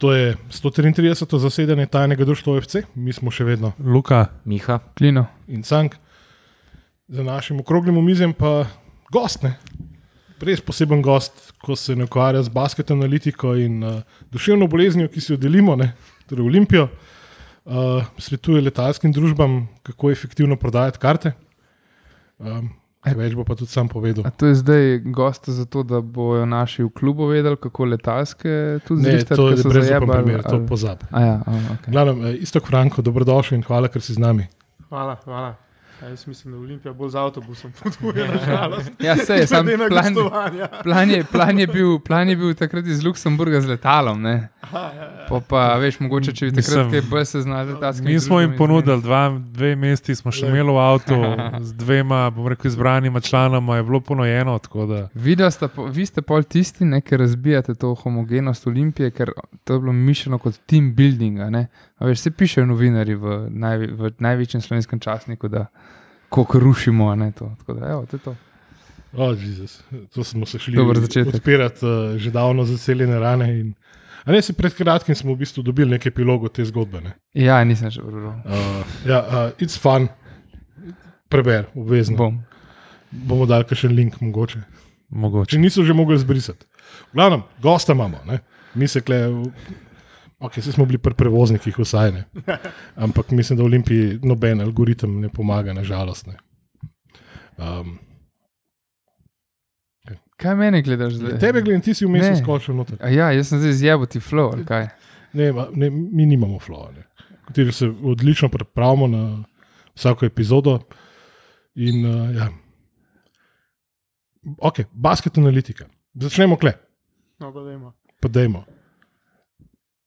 To je 133. zasedanje tajnega društva OFC, mi smo še vedno Luka, Miha, Klino. in Cank, za našim okroglim omizjem pa gost, ne. res poseben gost, ko se ne ukvarja z basket analitiko in uh, duševno boleznijo, ki si jo delimo, ne, torej Olimpijo. Uh, svetuje letalskim družbam, kako efektivno prodajati karte. Um, več bo pa tudi sam povedal. A to je zdaj gost za to, da bojo naši v klubu vedeli, kako letalske tudi Ne, zrihtati, to je brezupen zajebali, primer, to ali- pozabi. A ja, a, okay. Glavno, isto Franko, dobrodošel in hvala, ker si z nami. Hvala, hvala. Ja, jaz mislim, da Olimpija bolj z avtobusom potuje, nažalost. Ja, se je, sam plan, plan, je, plan, je bil, plan je bil takrat iz Luksemburga z letalom. Ne? Aha, ja, ja. Pa, pa veš, mogoče če bi takrat kaj bolj se znali letalski. mi smo jim ponudili dva, dve mesti, smo še imeli v avtu z dvema, bom rekel, izbranima članoma, je bilo ponojeno. tako da- Videla sta, po- vi ste pol tisti, ne, ki razbijate to homogenost Olimpije, ker to je bilo mišljeno kot team building. a ne. A Veš, se pišejo novinari v, najve, v največjem slovenskem časniku, da kako rušimo. a ne, To. Tako Da, evo, to je to. O, oh, Jezus, to smo se šli odpirati uh, že davno zaceljene rane. In, a ne, si pred kratkim smo v bistvu dobili nekaj epilogov te zgodbe. Ne? Ja, nisem že vrl. Uh, ja, uh, it's fun, preber, obvezno. Bom. Bom. Bomo dali še en link, mogoče. Mogoče. Če niso že mogli zbrisati. V glavnem, gosta imamo, ne? mi se kle. Ok, vsi smo bili pri prevoznikih, vsaj ne. Ampak mislim, da v Olimpiji noben algoritem ne pomaga, nažalost. Ne. Um, Kaj meni gledaš zdaj? tebe gledam, ti si vmes skočil noter. A Ja, jaz sem zdaj zjebo ti flow, ali kaj? Ne, ma- ne, mi nimamo flow, ne. kateri se odlično pripravimo na vsako epizodo. In, uh, ja. Ok, basket analitika. Začnemo kle, No, pa dajmo. pa dajmo.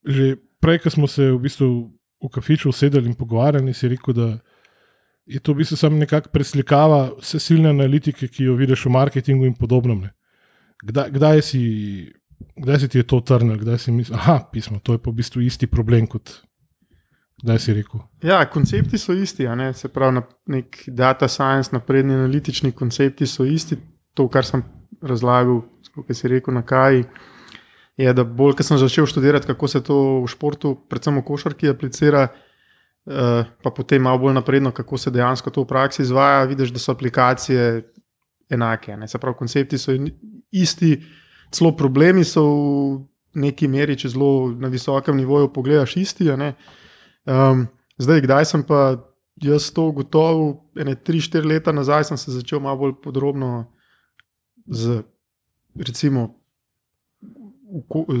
Že prej, ko smo se v bistvu v kafiču usedeli in pogovarjali, si rekel, da je to v bistvu samo nekako preslikava vse silne analitike, ki jo vidiš v marketingu in podobnem. Ne. Kdaj, kdaj, si, kdaj si ti je to trnil, kdaj si mislil, da pismo, to je pa v bistvu isti problem kot. Kdaj si rekel? Ja, koncepti so isti, se pravi, nek data science, napredni analitični koncepti so isti. To, kar sem razlagal, kot si rekel, na kaj. Je, da bolj, ko sem začel študirati, kako se to v športu, predvsem v košarki, aplicira, eh, pa potem malo bolj napredno, kako se dejansko to v praksi izvaja, vidiš, da so aplikacije enake. Ne? Se pravi, koncepti so isti, celo problemi so v neki meri, če zelo na visokem nivoju pogledaš, isti. Um, zdaj, kdaj sem pa jaz to ugotovil, ene 3-4 leta nazaj, sem se začel malo bolj podrobno z, recimo,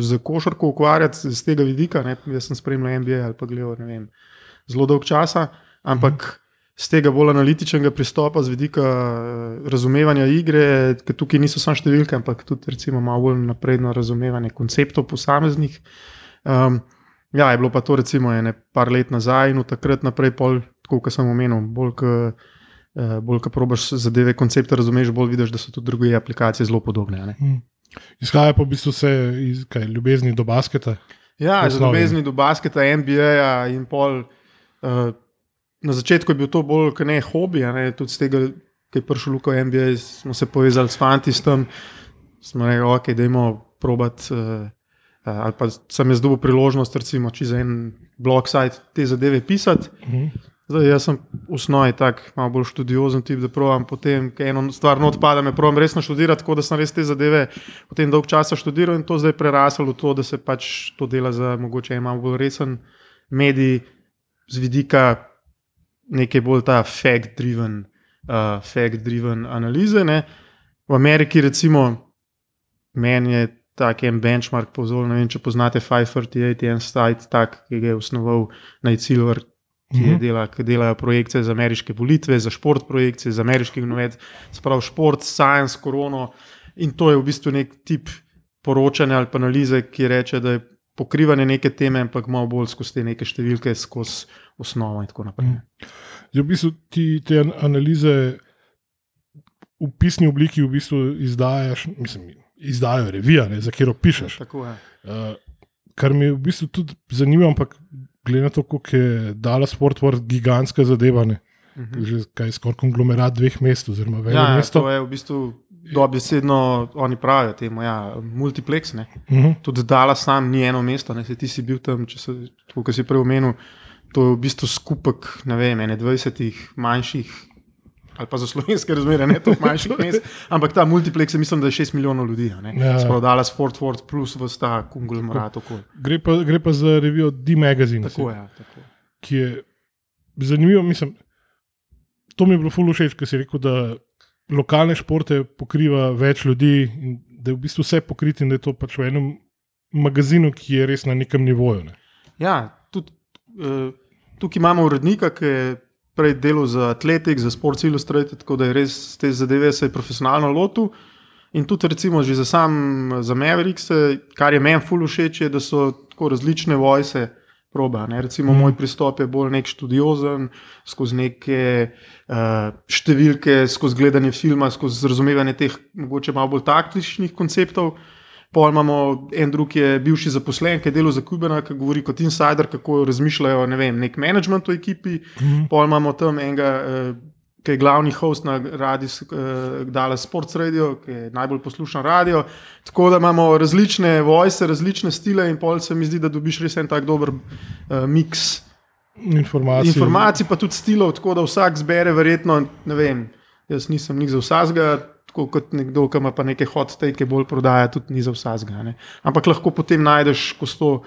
z košarko ukvarjati z tega vidika. Ne? Jaz sem spremljal NBA ali pa gledal vem, zelo dolg časa, ampak. Z tega bolj analitičnega pristopa, z vidika eh, razumevanja igre, ker tukaj niso samo številke, ampak tudi recimo, malo bolj napredno razumevanje konceptov posameznih. Um, Ja, je bilo pa to recimo ene par let nazaj in od takrat naprej, pol, tako kot sem omenil, bolj ko uh, bolj ko probaš zadeve, koncepte razumeš, bolj vidiš, da so tudi druge aplikacije zelo podobne. ne. Izhaja pa v bistvu vse iz kaj, ljubezni do basketa. Ja, osnovi. ljubezni do basketa, NBA in pol. Uh, na začetku je bil to bolj kot ne hobi, ne, tudi z tega, ki je prišel Luka v NBA, smo se povezali s fanti s tem, smo rekli, ok, dajmo probat. Uh, Ali pa sem jaz dobil priložnost, recimo, če za en blog sajt te zadeve pisati. Mhm. Zdaj, jaz sem v osnovi tak, malo bolj študiozen tip, da pravim potem, ko eno stvar not pada, me pravim resno študirati, tako da sem res te zadeve potem dolg časa študiral in to zdaj prerasel v to, da se pač to dela za mogoče malo bolj resen medij z vidika neke bolj ta fact-driven, uh, fact-driven analize. Ne. V Ameriki, recimo, meni je tak en benchmark povzročil. Ne vem, če poznate 538, je en sajt, tak, ki ga je osnoval Najcilver, ki, Mhm. uh -huh. dela, delajo projekcije za ameriške volitve, za šport projekcije, za ameriških novec, sprav šport, science, korono. In to je v bistvu nek tip poročanja ali analize, ki reče, da je pokrivanje neke teme, ampak malo bolj skozi te neke številke, skozi osnovo in tako naprej. Mhm. Zdaj, v bistvu ti te an- analize v pisni obliki v bistvu izdajaš, mislim, izdajo revija, ne, za katero pišeš. Tako je. Uh, kar mi je v bistvu tudi zanimivo, ampak glede na to, kako je dala Sport World gigantska zadeva, ne, Mhm. že kaj skoraj konglomerat dveh mest, oziroma več Ja, mesto. to je v bistvu dobesedno, oni pravijo temu, ja, multiplex. Ne. Uh -huh. Tudi dala sam ni eno mesto, ne se ti si bil tam, če se, kot si prej omenil, to je v bistvu skupek, ne vem, ene 20 manjših. Ali pa za slovenske razmere, ne toliko manjših mest, ampak ta multiplex je, mislim, da je 6 milijonov ljudi. Ja. Sprav dala s Fort Worth plus v ta konglomerat. Gre, pa, gre pa za revijo D-Magazine, Tako je. Ja, tako. ki je zanimivo. Mislim, to mi je bilo fully všeč, ker si rekel, da lokalne športe pokriva več ljudi in da je v bistvu vse pokrito in da je to pač v enem magazinu, ki je res na nekem nivoju. Ne. Ja, tudi, uh, tukaj imamo urednika, ki je prej delal za Atletik, za Sports Illustrated, tako da je res te zadeve se je profesionalno lotil. In tudi, recimo, že za sam za Mavericks, kar je meni fully všeč, je, da so tako različne vojse. Proba, ne? Recimo, mm. moj pristop je bolj nek študiozen, skozi neke uh, številke, skozi gledanje filma, skozi razumevanje teh, mogoče malo bolj taktičnih konceptov. Pol imamo en drug, ki je bivši zaposlen, ki je delal za Kubana, ki govori kot insider, kako razmišljajo ne vem, nek management v ekipi. Mhm. Pol imamo tam enega, uh, ki je glavni host na radiju uh, Dallas Sports Radio, ki je najbolj poslušan radio. Tako da imamo različne vojse, različne stile in pol se mi zdi, da dobiš res en tak dober uh, miks Informacije. informacij, pa tudi stilov, tako da vsak zbere verjetno, ne vem, jaz nisem nik za vsakega. Tako kot nekdo, ki ima pa neke hot-take, bolj prodaja, tudi ni za vsakega. ne. Ampak lahko potem najdeš kosto uh,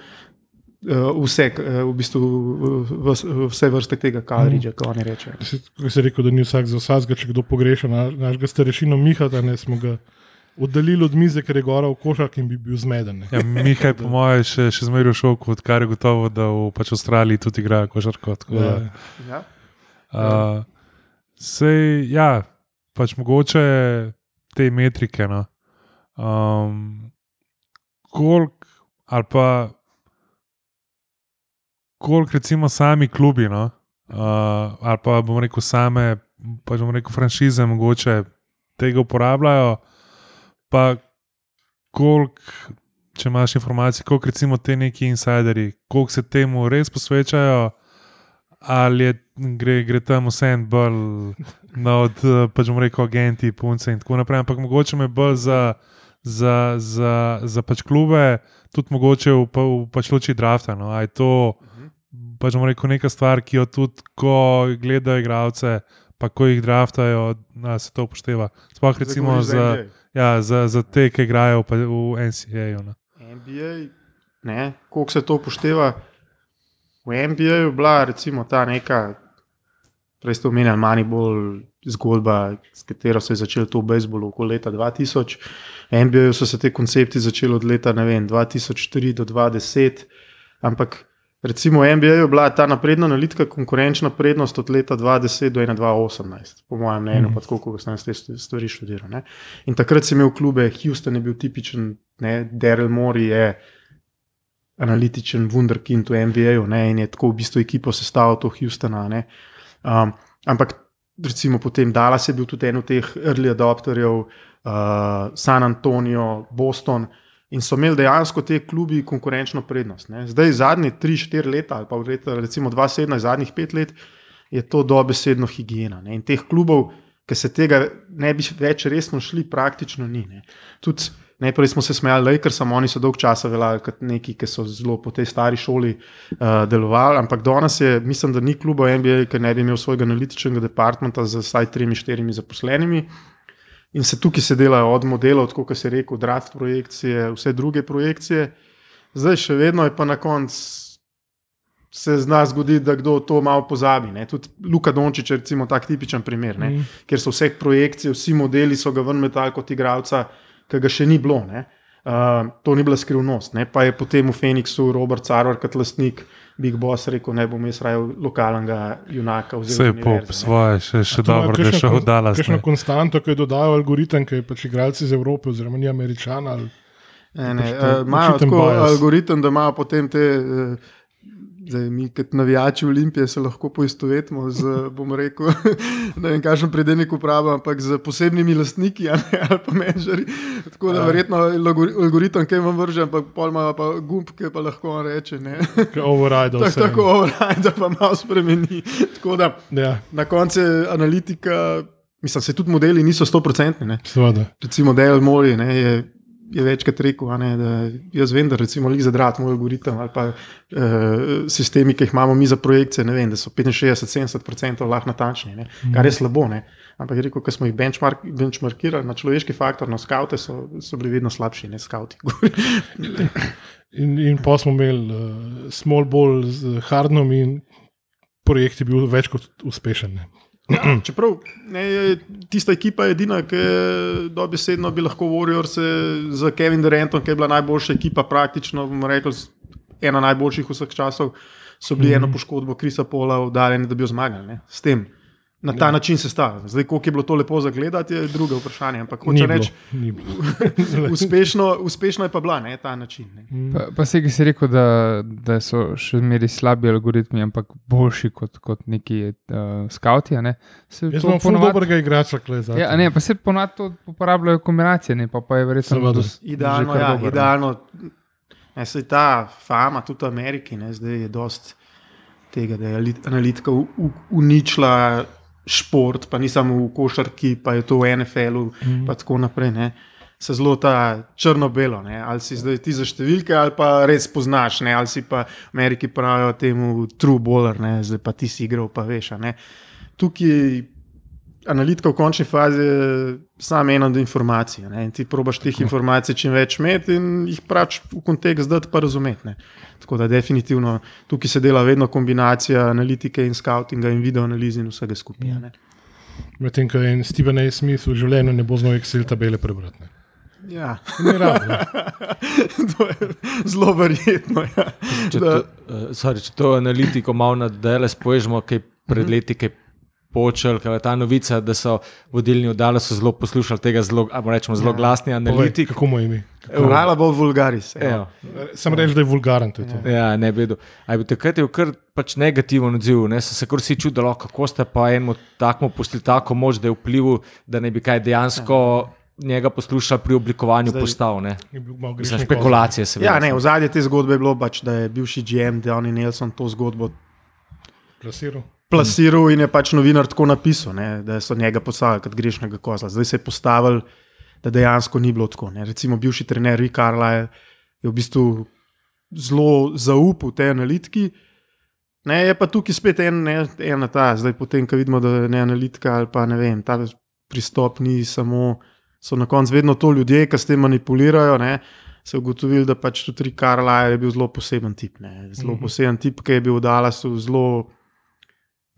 vse, uh, v bistvu uh, v- vse vrste tega kalorija, kot oni rečejo. Kot si rekel, da ni vsak za vsakega, če kdo pogreša na, našega starešino Mihata, ne smo ga oddaljili od mize, ker je gora v košark in bi bil zmeden. ne. Ja, Mihaj, po mojem, še, še zmeraj v šoku, odkar je gotovo, da v pač Avstraliji tudi igra košarko. tako da, Ja. Ja? Uh, sej, ja, pač mogoče te metrike. No. Um, kolik, ali pa koliko, recimo, sami klubi, no, uh, ali pa bomo rekel, same, pač bomo rekel, franšize, mogoče tega uporabljajo. Pa koliko, če imaš informacije, koliko recimo te neki insideri, koliko se temu res posvečajo ali je, gre, gre tam vse en bolj na od, eh, pač bomo rekel, agenti, punce in tako naprej. Ampak mogoče me bolj za, za, za, za pač klube, tudi mogoče v, v pač luči drafta. No. A je to pač rekel, neka stvar, ki jo tudi, ko gledajo igralce, pa ko jih draftajo, da se to upošteva. Sploh recimo za, NBA. ja, za, za te, ki igrajo v, v NCAA. No. NBA, ne, koliko se to upošteva. V NBA je bila recimo ta neka, prej ste omenjali, Moneyball zgodba, s katero se je začelo to v bejzbolu okoli leta 2000. V NBA so se te koncepti začeli od leta vem, 2003 do 2010, ampak recimo v NBA je bila ta napredna analitika konkurenčna prednost od leta 2010 do 2018, po mojem mnenju, pa tako, kot sem te stvari študiral. Ne. In takrat si imel klube, Houston je bil tipičen, ne, Daryl Mori je analitičen wunderkind v NBA-ju in je tako v bistvu ekipo sestavil to Houstona. ne. Um, ampak recimo potem Dallas je bil tudi en od teh early adopterjev, uh, San Antonijo, Boston. In so imeli dejansko te klubi konkurenčno prednost. Ne. Zdaj, zadnje 3-4 leta, ali pa leta, recimo 2017, zadnjih 5 let, je to dobesedno higiena. Ne. In teh klubov, ki se tega ne bi več resno šli, praktično ni. Tudi najprej smo se smejali, ker samo oni so dolg časa veljali kot neki, ki so zelo po tej stari šoli uh, delovali. Ampak danes je, mislim, da ni kluba NBA, ki ne bi imel svojega analitičnega departmenta z vsaj tremi, štirimi zaposlenimi. In se tukaj se delajo od modelov, tako kot se je rekel, draft projekcije, vse druge projekcije. Zdaj še vedno je pa na koncu se zna zgoditi, da kdo to malo pozabi. Ne. Tudi Luka Dončić je recimo tak tipičen primer, ne, Mhm. ker so vse projekcije, vsi modeli so ga ven metali kot igralca, ki ga še ni bilo. Ne. Uh, to ni bila skrivnost. Ne. Pa je potem v Phoenixu Robert Carver kot lastnik. Big Boss rekel, ne bom jaz raje lokalnega junaka. Vse je po svoje, še, še dobro, da je v Dallas. Kakšno konstanto, ki je dodal algoritem, ki je pač igralci iz Evrope, oziroma ni američan. Ali... Ne, ne, Pač eh, Imajo tako bias. algoritem, da imajo potem te. eh, Zdaj, mi, kot navijači Olimpije, se lahko poistovetimo z, bom rekel, ne vem, kakšen predeljnik upravlja, ampak z posebnimi lastniki ne, ali pa menedžerji. Tako da verjetno algori- algoritem, ki vam vrže, ampak pol ima pa gumb, ki pa lahko on reče. Ne. ki override Tak, tako override, da pa malo spremeni. Tako da Ja. na koncu analitika Mislim, se tudi modeli niso 100%. Ne. Seveda. Recimo, Dale Mori ne, je, je večkrat rekel, ne, da jaz vem, da recimo za drat moj algoritem ali pa uh, sistemi, ki jih imamo mi za projekcije, ne vem, da so 65-70% lahko natančni, ne, kar je slabo. Ne. Ampak je rekel, ko smo jih benchmark, benchmarkirali na človeški faktor, na skavte, so, so bili vedno slabši, ne skavti. In, in pa smo imeli uh, small ball z hardnom, in projekt je bil več kot uspešen. Ne. Ja, čeprav ne, tista ekipa je edina, ki je dobesedno bi lahko se z Kevin Durantom, ki je bila najboljša ekipa, praktično, rekli, ena najboljših vseh časov, so bili mm -hmm. eno poškodbo Krisa Pola oddaljeni, da bi jo zmagali. Ne, s tem. Na ta ja. način se stavlja. Zdaj, koliko je bilo to lepo za gledati, je drugo vprašanje. Ampak hoče reči, uspešno, uspešno je pa bila ne, ta način. Mm. Pa, pa se je rekel, da, da so še zmeraj slabi algoritmi, ampak boljši kot, kot neki uh, skauti. Ne. Jaz sem zelo dobrega igrača, klezati. Ja, ne, pa se ponad to uporabljajo kombinacije, ne, pa, pa je verjetno dos, idealno. Ja, dober, idealno. Ne, se ta fama tudi v Ameriki, ne, zdaj je dost tega, da je analitika uničila šport, pa ni samo v košarki, pa je to v NFL-u, mm. tako naprej. Ne. Se zelo ta črno-belo, ali si zdaj ti za številke, ali pa res poznaš, ne? ali si pa v Ameriki pravijo temu true baller, ne? zdaj pa ti si igral, pa veš. Tukaj analitika v končni fazi je samo ena od informacij. Ne? In ti probaš teh informacij čim več imeti in jih pač v kontekst zdaj pa razumeti. Ne? Tako da definitivno tukaj se dela vedno kombinacija analitike in scoutinga in video analize in vsega skupaj. Ja. Medtem ko je Steven A. Smith v življenju ne bo znal Excel tabele prebrati. Ne? Ja. Rab, to je zelo verjetno. Ja. Če, to, uh, sorry, če to analitiko malo nadalje spoježemo, kaj pred mhm. leti, kaj počel, ker je ta novica, da so vodilni oddali, so zelo poslušali tega zelo, rečemo, zelo ja. glasni analitiki. Kako mu ime? Hvala bo vulgaris. Sem rekel, da je vulgaren. Je ja, ne bi bil. Takrat je bil kar pač negativen odziv. Ne? So se kar vsi čudili, kako ste pa enemu takmu pustili tako moč, da je vplival, da ne bi kaj dejansko. Ja. Njega poslušali pri oblikovanju postav. Za špekulacije, seveda. Ja, v zadnje te zgodbe je bilo, pač, da je bivši GM, Deoni Nelson, to zgodbo plasiral plasiral in je pač novinar tako napisal, ne, da so njega poslali kot grešnega kozla. Zdaj se je postavil, da dejansko ni bilo tako. Ne. Recimo bivši trener Rick Carlisle je v bistvu zelo zaupal te analitiki. Ne, je pa tukaj spet en, ne, ena ta, zdaj potem, ko vidimo, da je ne analitika ali pa ne vem, ta pristop ni samo, so na koncu vedno to ljudje, ki s tem manipulirajo. Ne, Se je ugotovil, da pač tudi Karlaj je bil zelo poseben tip. Ne. Zelo mhm. poseben tip, ki je bil v Dallasu zelo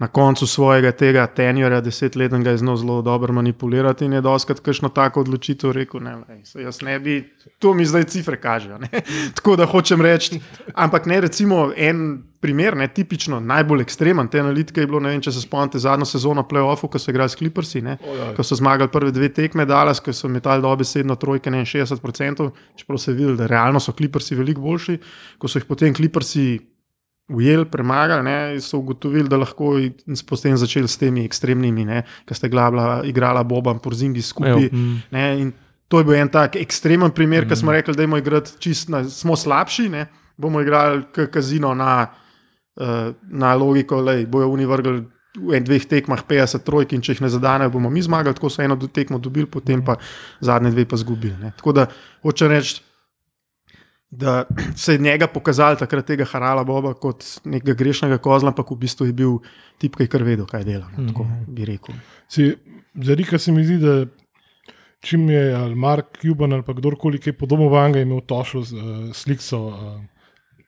na koncu svojega tega tenjora, desetletnega, je znal zelo dobro manipulirati in je doskrat kakšno tako odločitev rekel: ne, lej, jaz ne bi, to mi zdaj cifre kažejo. Tako da hočem reči, ampak ne recimo en. Primer, ne, tipično najbolj ekstremen te analitike je bilo, vem, če se spomnite, zadnjo sezono playoffov, ko so igrali s Clippersi, ne, ko so zmagali prve dve tekme, Dallas, ko so metali dobesedno trojke, ne 60%, čeprav se je videlo, da realno so Clippersi veliko boljši, ko so jih potem Clippersi ujeli, premagali, ne, so ugotovili, da lahko in so potem začeli s temi ekstremnimi, ki ste glabla, igrala Boba in Porzingi skupaj. Mm. To je bil en tak ekstremen primer, mm. ki smo rekli, da na, smo slabši, ne, bomo igrali kazino na, uh, na logiko, da bojo oni vrgli. V enih dveh tekmah 50 trojk, in če jih ne zadenejo, bomo mi zmagali, tako so eno tekmo dobili, potem pa zadnje dve pa zgubili. Ne. Tako da hoče reči, da se je njega pokazal takrat tega Harala Boba kot nekega grešnega kozla, ampak v bistvu je bil tip, ki je kar vedel, kaj dela. No, tako mhm. bi rekel. Zdaj, kar se mi zdi, da čim je ali Mark Cuban ali kdorkoli, ki je podobno vanga imel tošo z uh, sliko. Uh,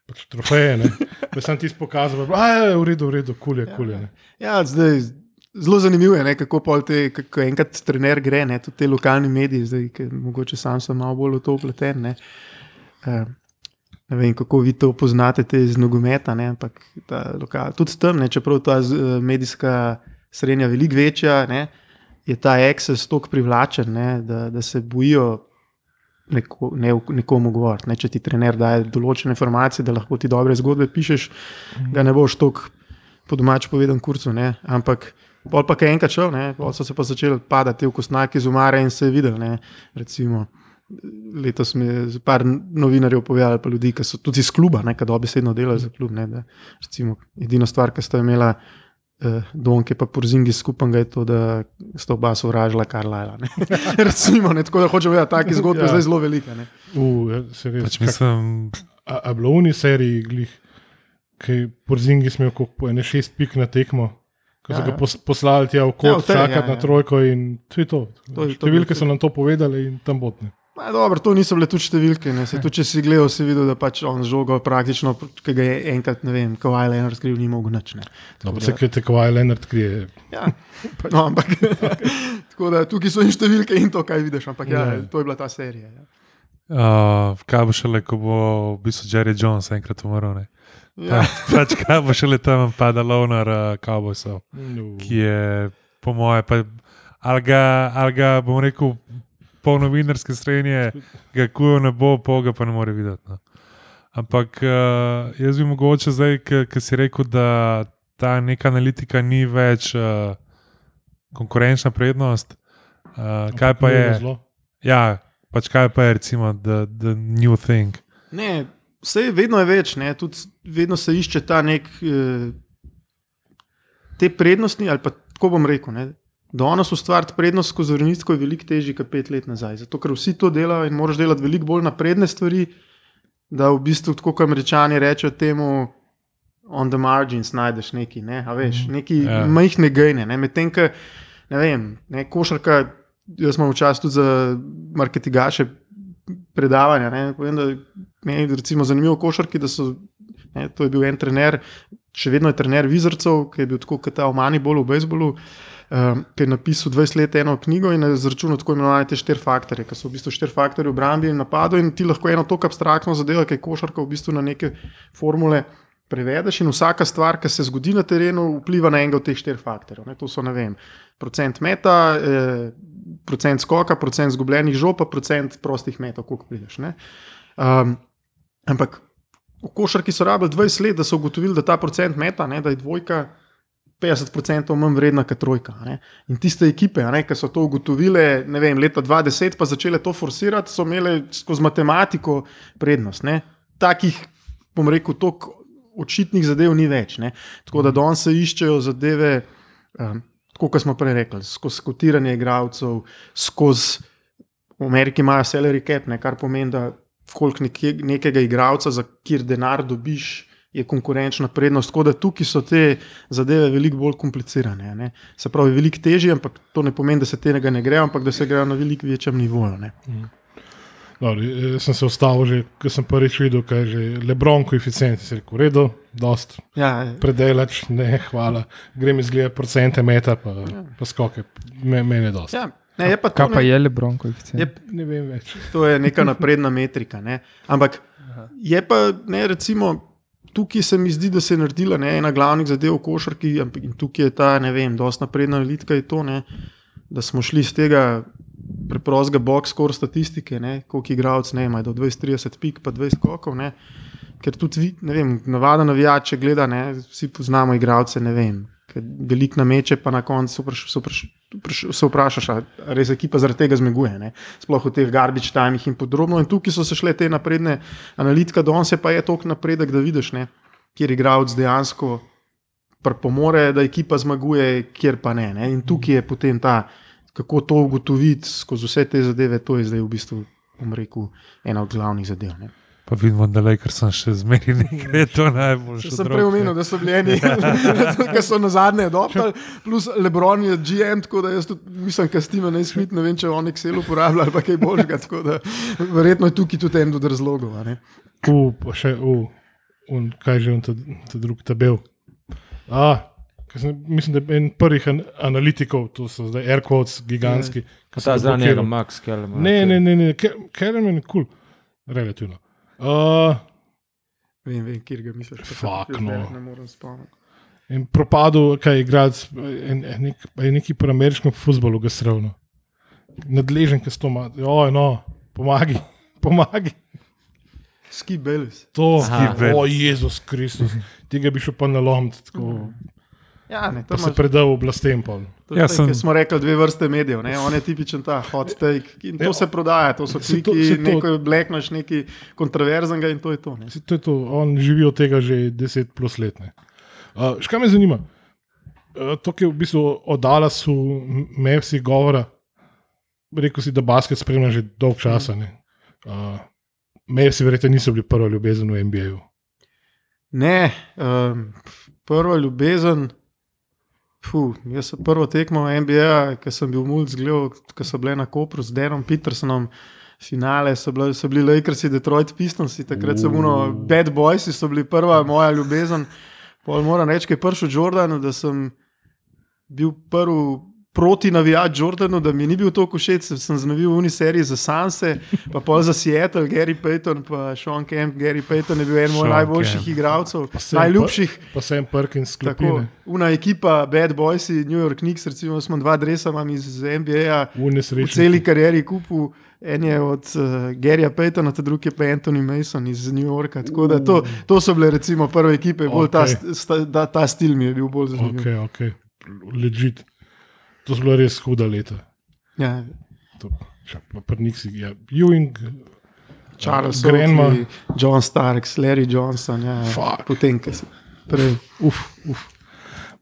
Pač trofeje, da sem ti pokazal, da je v redu, v redu, kulje, kulje. Ja, ja, zdaj, zelo zanimivo je, ne, kako te, kako enkrat trener gre, ne, tudi te lokalne medije, zdaj, ki mogoče sam sem malo bolj v to upleten. Uh, Eh, ne vem, kako vi to poznate iz nogometa, ne, ampak lokal, tudi tam, ne, čeprav ta eh, medijska srednja je veliko večja, ne, je ta access tako privlačen, ne, da, da se bojijo neko, ne, nekomu govoriti. Ne, če ti trener daje določene informacije, da lahko ti dobre zgodbe pišeš, ga ne boš tako po domač povedan kurcu. Ne, ampak. Pol pa, ki je enkrat šel, so se pa začeli padati v kostnake iz umare in se je videl. Ne, recimo, letos mi je par novinarjev povedal, pa ljudi, ki so tudi iz kluba, nekaj dobesedno delali za klub. Ne, da, recimo, edina stvar, ki sta imela uh, Donke pa Porzingi skupaj je to, da sta oba sovražila Karlajla. Recimo, ne, tako da hočemo vedeti, take zgodbe Ja. ja. zdaj zelo velike. Ne. Uh, ja, se res. Pač mislim, A, a bilo v uni seriji, glih, ki Porzingi smel koliko po ene šest pik na tekmo, ko so Ja, ga ja. pos, poslali tja v Ja, kot, tej, čakati ja, na ja. trojko in to je to. To je- to Številke so nam to povedali in tam botne. Ma, dobro, to niso bile tudi številke. Se, tudi, če si gledal, si videl, da pač on žogo praktično, ki ga je enkrat, ne vem, Kawhi Leonard skril, ni mogel nič. No, da- ki je tekova, Leonard krije. Ja, no, ampak tako da tukaj so in številke in to, kaj vidiš. Ampak ja, Ja. to je bila ta serija. Ja. uh, kaj bo šele, ko bo v bistvu Jerry Jones enkrat umrl. Ne? Ja. Pa, pač kaj bo šele tam pada Lonar uh, Cowboysov, No. ki je po moje, pa, ali ga, ali ga bom rekel, po novinarske strani, ga kujo ne bo, poga pa ne more videti. No. Ampak uh, jaz bi mogoče zdaj, ki si rekel, da ta neka analitika ni več uh, konkurenčna prednost. Uh, kaj pa je? Zlo. Ja, pač kaj pa je, recimo, the, the new thing. Ne, vse vedno je več, ne, tudi vedno se išče ta nek. Te prednosti, ali pa tako bom rekel. Ne, Danes ustvariti prednost skozi vrnitko je veliko težje kot pet let nazaj. Zato, ker vsi to delajo in moraš delati veliko bolj napredne stvari, da v bistvu, tako kot američani rečejo temu, on the margins najdeš neki, ne, a veš, neki Ja. yeah. majhne gejne. Ne, Medtem, ko ne vem, ne, košarka, jaz imam včasih tudi za marketingaše predavanja. Ne, povem, da meni je recimo zanimivo košarki, da so, ne, to je bil en trener, še vedno je trener Vizrcev, ki je bil tako kot ta omani bolj v bejzbolu. Um, ki je napisal 20 let eno knjigo in je izračunal tako imenovane te štiri faktorje, ki so v bistvu štiri faktorje v obrambi in napadu, in ti lahko eno tako abstraktno zadevo, ki je košarka v bistvu na neke formule prevedeš, in vsaka stvar, ki se zgodi na terenu, vpliva na enega od teh štirih faktorjev. To so, ne vem, procent meta, eh, procent skoka, procent zgubljenih žob, pa procent prostih metov, koliko prideš. Um, ampak v košarki so rabili 20 let, da so ugotovili, da ta procent meta, ne, da je dvojka. 50% manj vredna kot trojka. Ne? In tiste ekipe, ki so to ugotovile, ne vem, leta 2010, pa začele to forsirati, so imele skozi matematiko prednost. Ne? Takih, bom rekel, tako očitnih zadev ni več. Ne? Tako da danes se iščejo zadeve, um, tako kot smo prej rekli, skozi kotiranje igralcev, skozi v Ameriki imajo salary cap, ne? kar pomeni, da koliko nekega igralca, za kjer denar dobiš. Je konkurenčna prednost, tako da tukaj so te zadeve veliko bolj komplicirane. a Ne? Se pravi, veliko težje, ampak to ne pomeni, da se tega ne gre, ampak da se gre na veliko večjem nivoju. Ne? Dobro, jaz sem se ustavil, že, ko sem prvič videl, kaj je že Lebron koeficient. Si rekel, redo, dost, Ja, predelač, ne, hvala. Grem izgledati procente meta, pa, pa skoke, Me, meni je dost. ja. Ne, je pa to, Kaj pa ne- je Lebron koeficient? Je, Ne vem več. to je neka napredna metrika. Ne? Ampak je pa, ne, recimo, tukaj se mi zdi, da se je naredila ne, ena glavnih zadev v košarki, in tukaj je ta, ne vem, dosta napredna analitika, je to, ne, da smo šli iz tega preprostega box-score statistike, ne, koliko igralec ne ima, do 20-30 pik, pa 20 skokov. Ne, ker tudi, vi- ne vem, navada navijač, če gleda, ne, vsi poznamo igralce, ne vem. Veliko na meče, pa na koncu vpraš- se vpraš- vpraš- se vprašaš, ali res ekipa zaradi tega zmaguje. Ne? Sploh v teh garbage timih in podobno. In tukaj so se šle te napredne analitike, danes je pa je toliko napredek, da vidiš, ne? kjer igralec dejansko pripomore, da ekipa zmaguje, kjer pa ne. ne? In tukaj je potem ta, kako to ugotoviti skozi vse te zadeve, to je zdaj v bistvu, bom rekel, ena od glavnih zadev. Ne? Pa vidimo, da ker sem še zmeraj nekaj, je to najboljše. Če sem prej omenil, da so bili eni, ki so na zadnje adoptali, plus Lebron je GM, tako da jaz tudi mislim, da Steve ne smit, ne vem, če on Excel uporablja ali pa kaj božga. Tako da verjetno je tukaj tudi en od razlogov. a ne. U, pa še, u, un, kaj že on ta, ta drugi tabel. A, sem, mislim, da je en prvih an, analitikov, to so zdaj AirQuotes, gigantski. ki so Ta ga za njega, blokirali. Max Kellerman. Ne, ne, ne, ne, Kerem je kul, relativno. Uh, Vem, vem, kjer ga misliš. tako no. Ne morem spomniti. in propadel, kaj je igralec, en, nek, pa je neki pri ameriškem futbolu ga sravno. Nadležen, ki to ima, oj, no, pomagi, pomagi. Ski Belis. To, o Jezus Kristus, tega bi šel pa nalomiti, tako, Ja, ne, to se predal oblastem. to Ja, tako, sem- smo rekli, dve vrste medijev. Ne? On je tipičen ta hot take. In to Ja, se prodaja, to so se to- kliki, se to- nekaj blekneš, nekaj kontroverznega in to je to. Ne? Saj To je to, on živi od tega že 10 plus let. ne. Uh, Škaj me zanima? Uh, to, ki je v bistvu o Dallasu, me vsi govora. Rekel si, da basket spremlja že dolg časa. Uh, Mavsi verjetno niso bili prva ljubezen v NBA-ju. Ne, um, prva ljubezen. Puh, jaz sem prvo tekmo v NBA, ki sem bil mulj zgledal, ko so bile na Kopru z Denom Petersonom. Finale so, bile, so bili Lakersi, Detroit Pistons, takrat so bili Bad Boys, so bili prva moja ljubezen. Pol moram reči, da je prišel Jordan, da sem bil prvi proti navijač Jordanu, da mi ni bil to všeč, sem znavil v uniseriji za Sanse, pa pol za Seattle, Gary Payton, pa Sean Kemp. Gary Payton je bil en mojih najboljših igralcev, najljubših. Pa sem Perkins skupaj. Una ekipa Bad Boys, New York Knicks, recimo smo dva dresa imam iz NBA, v celi karieri kupu. En je od uh, Garyja Paytona, drugi je pa Anthony Mason iz New Yorka. Tako da to, to so bile recimo prve ekipe, okay. ta, sta, ta, ta stil mi je bil bolj zanimiv. Okay, okay. Legit. To so bila res huda leta. Ja. Prniksi, ja. Ewing, Charles Grenma, John Starks, Larry Johnson, ja, ja. potem, ki so prej. Uf, uf.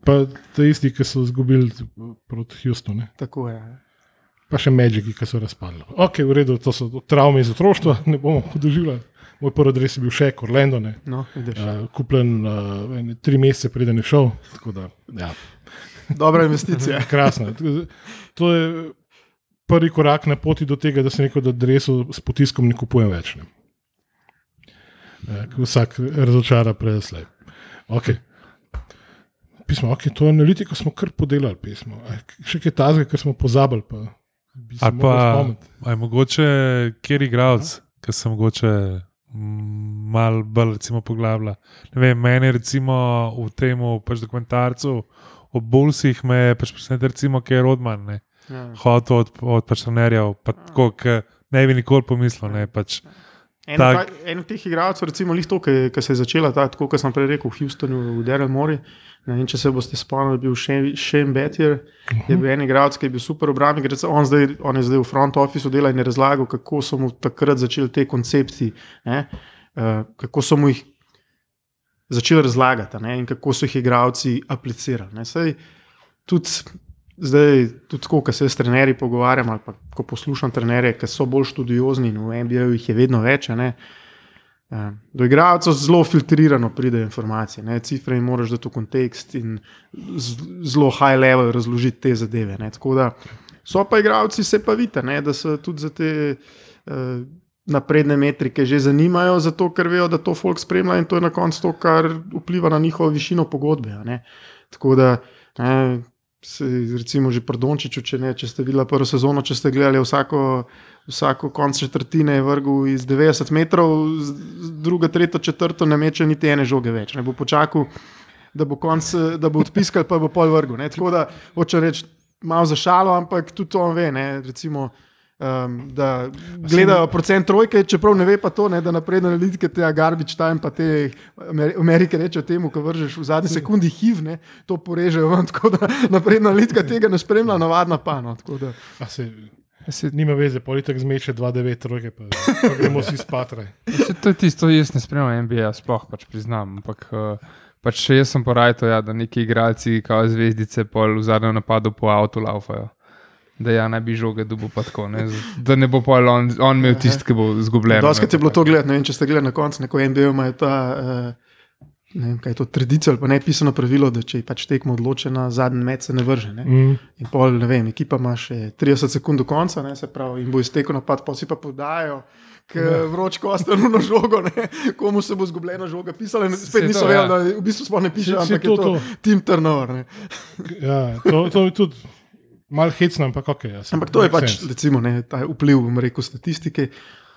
Pa te isti, ki so izgubili proti Houstonu. Tako je. Pa še Magiki, ki so razpadli. Ok, v redu, to so travme iz otroštva, ne bomo doživljali. Moj prvi adres je bil še Orlando, no, uh, kupljen uh, tri mesece, preden je šel. Da, ja. Dobra investicija. Krasno. To je prvi korak na poti do tega, da se neko adreso s potiskom ne kupuje več. Ne. E, vsak razočara predslej. Okay. Pismo, okay, to analitiko smo kar podelali, pismo. Še kaj tazga, kar smo pozabili. Pa, Ali pa je mogoče kjer igralec, ki se mogoče malo bolj poglabla. Meni recimo v tem pač dokumentarcu ob Bulsih me pač presenetil, recimo, ki je Rodman, ne, ja. hotel od, od pač trenerjev, pa ja. tako, ne bi nikoli pomislil. Ne, pač, En, tak... ta, en od teh igralcev, recimo, to, ki se je začela, ta, tako kot sem prej rekel, v Houstonu, v Derel Mori. Ne, če se boste spomnili, bil Shane Bettier, uh -huh. je bil en igralec, ki je bil super obrambnik. On, on je zdaj v front officeu dela in je razlagal, kako so mu takrat začeli te koncepti, ne, uh, kako so mu jih začeli razlagati ne, in kako so jih igravci aplicirali. Sej, tudi zdaj, tudi tako, ko se s trenerji pogovarjam, ali pa ko poslušam trenerje, ki so bolj študiozni, no, v MBA jih je vedno več. Ne, eh, Do igralcev zelo filtrirano pridejo informacije, ne, cifre jim moraš dati v kontekst in zelo high level razložiti te zadeve. Ne, da, so pa igralci, se pa vidite, da so tudi za te. Uh, napredne metrike že zanimajo, zato ker vejo, da to folk spremlja in to je na koncu to, kar vpliva na njihovo višino pogodbe. Tako da, ne, se, recimo, že prdončiču, če, ne, če ste videli prvo sezono, če ste gledali vsako, vsako konc četrtine, je vrgel iz 90 metrov, druga, tretja, četrta, ne meče niti ene žoge več. Ne bo počakal, da bo, konc, da bo odpiskal, pa bo pol vrgel. Ne. Tako da, hoče reči, malo za šalo, ampak tudi to on ve. Ne, recimo, Um, da gledajo procent trojke, čeprav ne ve pa to, ne, da napredne analitike tega garbage time, pa te Amerike rečejo temu, ko vržeš v zadnji sekundi HIV, ne, to porežejo ven, tako da napredna analitika tega ne spremlja, navadna pa. No, se, se nima veze, politik zmeče 2-9 trojke, pa, pa gremo si spatraj. To je tisto, jaz ne spremljam NBA, sploh pač priznam. Ampak, uh, pač še jaz sem porajal, ja, da neki igralci, kao zvezdice, pol v zadnjem napadu po avtu laufajo da ja, naj bi žoge dubo pa tako, ne? da ne bo pol on, on imel tisti, ki bo izgubljen. Doskrat je bilo to gledati, ne vem, če ste gledali na koncu, neko MBO ima ta. Uh, Ne vem, kaj je to tradicija ali pa ne pisano pravilo, da če je pač tekmo odločena, zadnji met se ne vrže. Ne? Mm. In pol, ne vem, ekipa ima še 30 sekund do konca, ne, se pravi, in bo iztekel napad, pa si pa podajo, ja. vroč kostano na žogo, ne? komu se bo zgubljena žoga pisala. Spet niso vedeli, ja. da v bistvu smo ne pisali, ampak to, je to, to. Tim Turnover. Ja, to, to je tudi. Malo hecno, ampak ok. Ja, ampak to je pač recimo, ne, ta vpliv, bom rekel, statistike.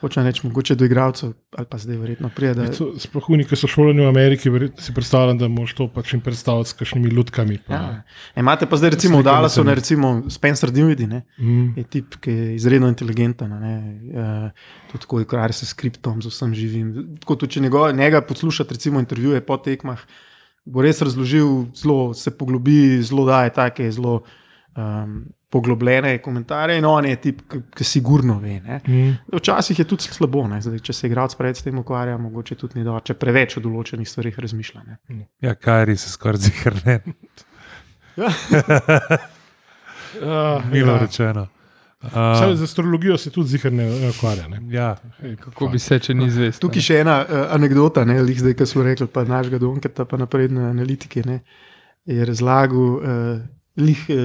Hočem reči, mogoče do igralcev, ali pa zdaj verjetno pride. Sploh oni, ki so šolani v Ameriki, si predstavljam, da moš to pač jim predstavljati s kakšnimi ljudkami. Pa, ja. Imate pa zdaj recimo v Dallasu, ne recimo Spencer Dinwiddie, ne, mm. je tip, ki je izredno inteligenten, ne, uh, tudi tako, ukvarja se s skriptom, z vsem živim. Tako tudi, če njegov, njega poslušate, recimo intervjuje po tekmah, bo res razložil, zelo se poglobi, zelo daje take, zelo um, poglobljene komentarje, in on je tip, ki sigurno ve. Mm. Včasih je tudi slabo, Zdaj, če se igralec pred tem ukvarja, mogoče tudi ni dobro, če preveč o določenih stvarih razmišlja. Ne? Ja, kar je se skoraj zihrne. Uh, Milo ja. rečeno. Uh, Z astrologijo se tudi zihar ne ne ukvarja. Ne? ja, Kako bi se, če ni zvest? Tukaj še ena uh, anekdota, ne, lih zdaj, ki smo rekli, pa našega Donketa, pa napredne analitike, ne, je razlagal, uh, lih uh,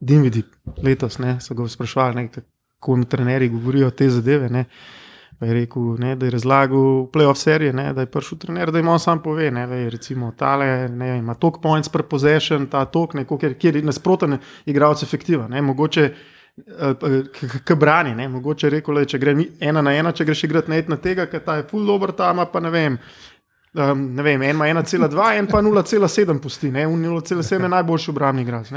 Dinvidi letos, ne, so ga sprašvali, ne, kako mi trenerji govorijo te zadeve, ne, pa je rekel, ne, da je razlagal playoff serije, ne, da je prišel trener, da jim on sam pove, ne, da je recimo tale, ne, ima tok points per possession, ta tok, ne, kjer, kjer je nasproten igralec efektiva, ne, mogoče K brani, ne? mogoče je rekel, le, če gre ena na ena, če greš igrati na tega, ker ta je full dobro, ta ima pa ne vem. Um, vem, en ima 1,2, en pa 0,7 pusti, ne, Un 0,7 je najboljši obrambni igralec.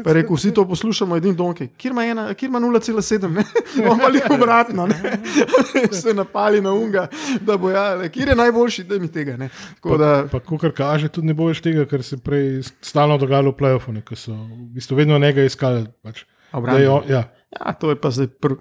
Pa je rekel, vsi to poslušamo, edin donki, kjer ima, ena- kjer ima 0,7, ne, on pa jih obratno, ne, se napali na unga, da bo ja, kjer je najboljši, da mi tega, ne. Tako da, Pa, ko kar kaže, tudi ne bo več tega, kar se prej stalno dogajalo v play-offu, ko so v bistvu vedno nekaj iskali. Pač, da obrambi. je on, ja, Ja, to je pa zdaj pr,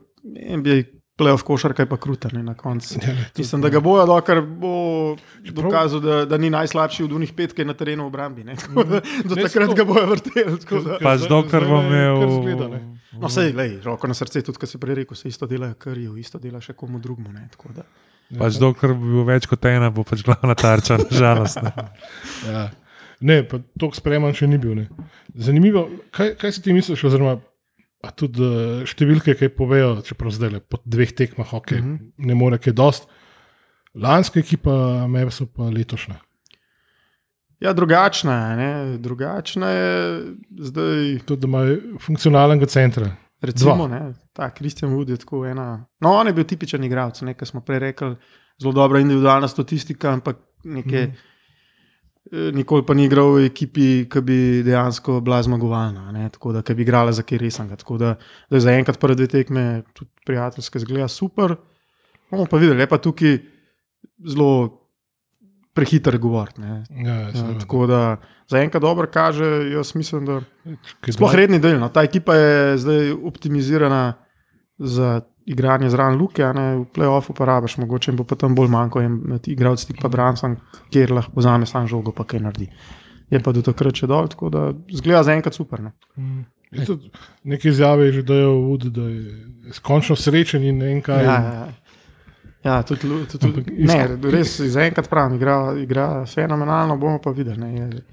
NBA playoff košarka, je pa kruta ne, na koncu. Ja, Mislim, da ga bojo, dokler bo dokazal, da, da ni najslabši od unih pet, ki je na terenu v obrambi. ne. Da Do Ne, takrat ga bojo vrteli. pač dokler bom imel. No, sej, lej, roko na srce, tudi kar se prej rekel, se isto dela kariju, isto dela še komu drugemu. ne. Pač dokler bo bil več kot ena, bo pač glavna tarča, nažalost. Ne. Ja. Ne, pa tako spreman še ni bil. Ne. Zanimivo, kaj, kaj si ti misliš, oziroma a tudi eh, številke, ki povejo, čeprav zdaj le po dveh tekmah, okay, mm Mhm. -hmm. ne more kaj dost. Lanska ekipa, me so pa letošnja. Ja, drugačna je. Ne? Drugačna je zdaj. Tudi da imajo funkcionalnega centra. Recimo, ne, ta Kristjan Wood je tako ena. No, on je bil tipičen igralec, nekaj smo prej rekli, zelo dobra individualna statistika, ampak neke, mm. Nikoli pa ni igral v ekipi, ki bi dejansko bila zmagovalna, ne, tako da bi igrala za kaj resnega. Tako da, da je zaenkrat prve dve tekme tudi prijateljske zgleda super. Bomo pa videli, je pa tukaj zelo prehiter govoriti. Ja, Ja, tako da zaenkrat dobro kaže, jaz mislim, da. Kaj Sploh redni del. No. Ta ekipa je zdaj optimizirana za igranje zraven Luke, a ne v playoffu pa rabiš, mogoče bo tam bolj manjko en med igralci, tik pa Branson, kjer lahko vzame sam žogo, pa kaj naredi. Je pa do takrat še dol, tako da zgleda zaenkrat super. No. Je tudi Neke izjave je že dajo Wood, da je končno srečen in ne vem kaj. Ja, ja, ja. Ja, tudi, tudi, tudi, ne, res zaenkrat pravim, igra, igra fenomenalno, bomo pa videli. Ne, je,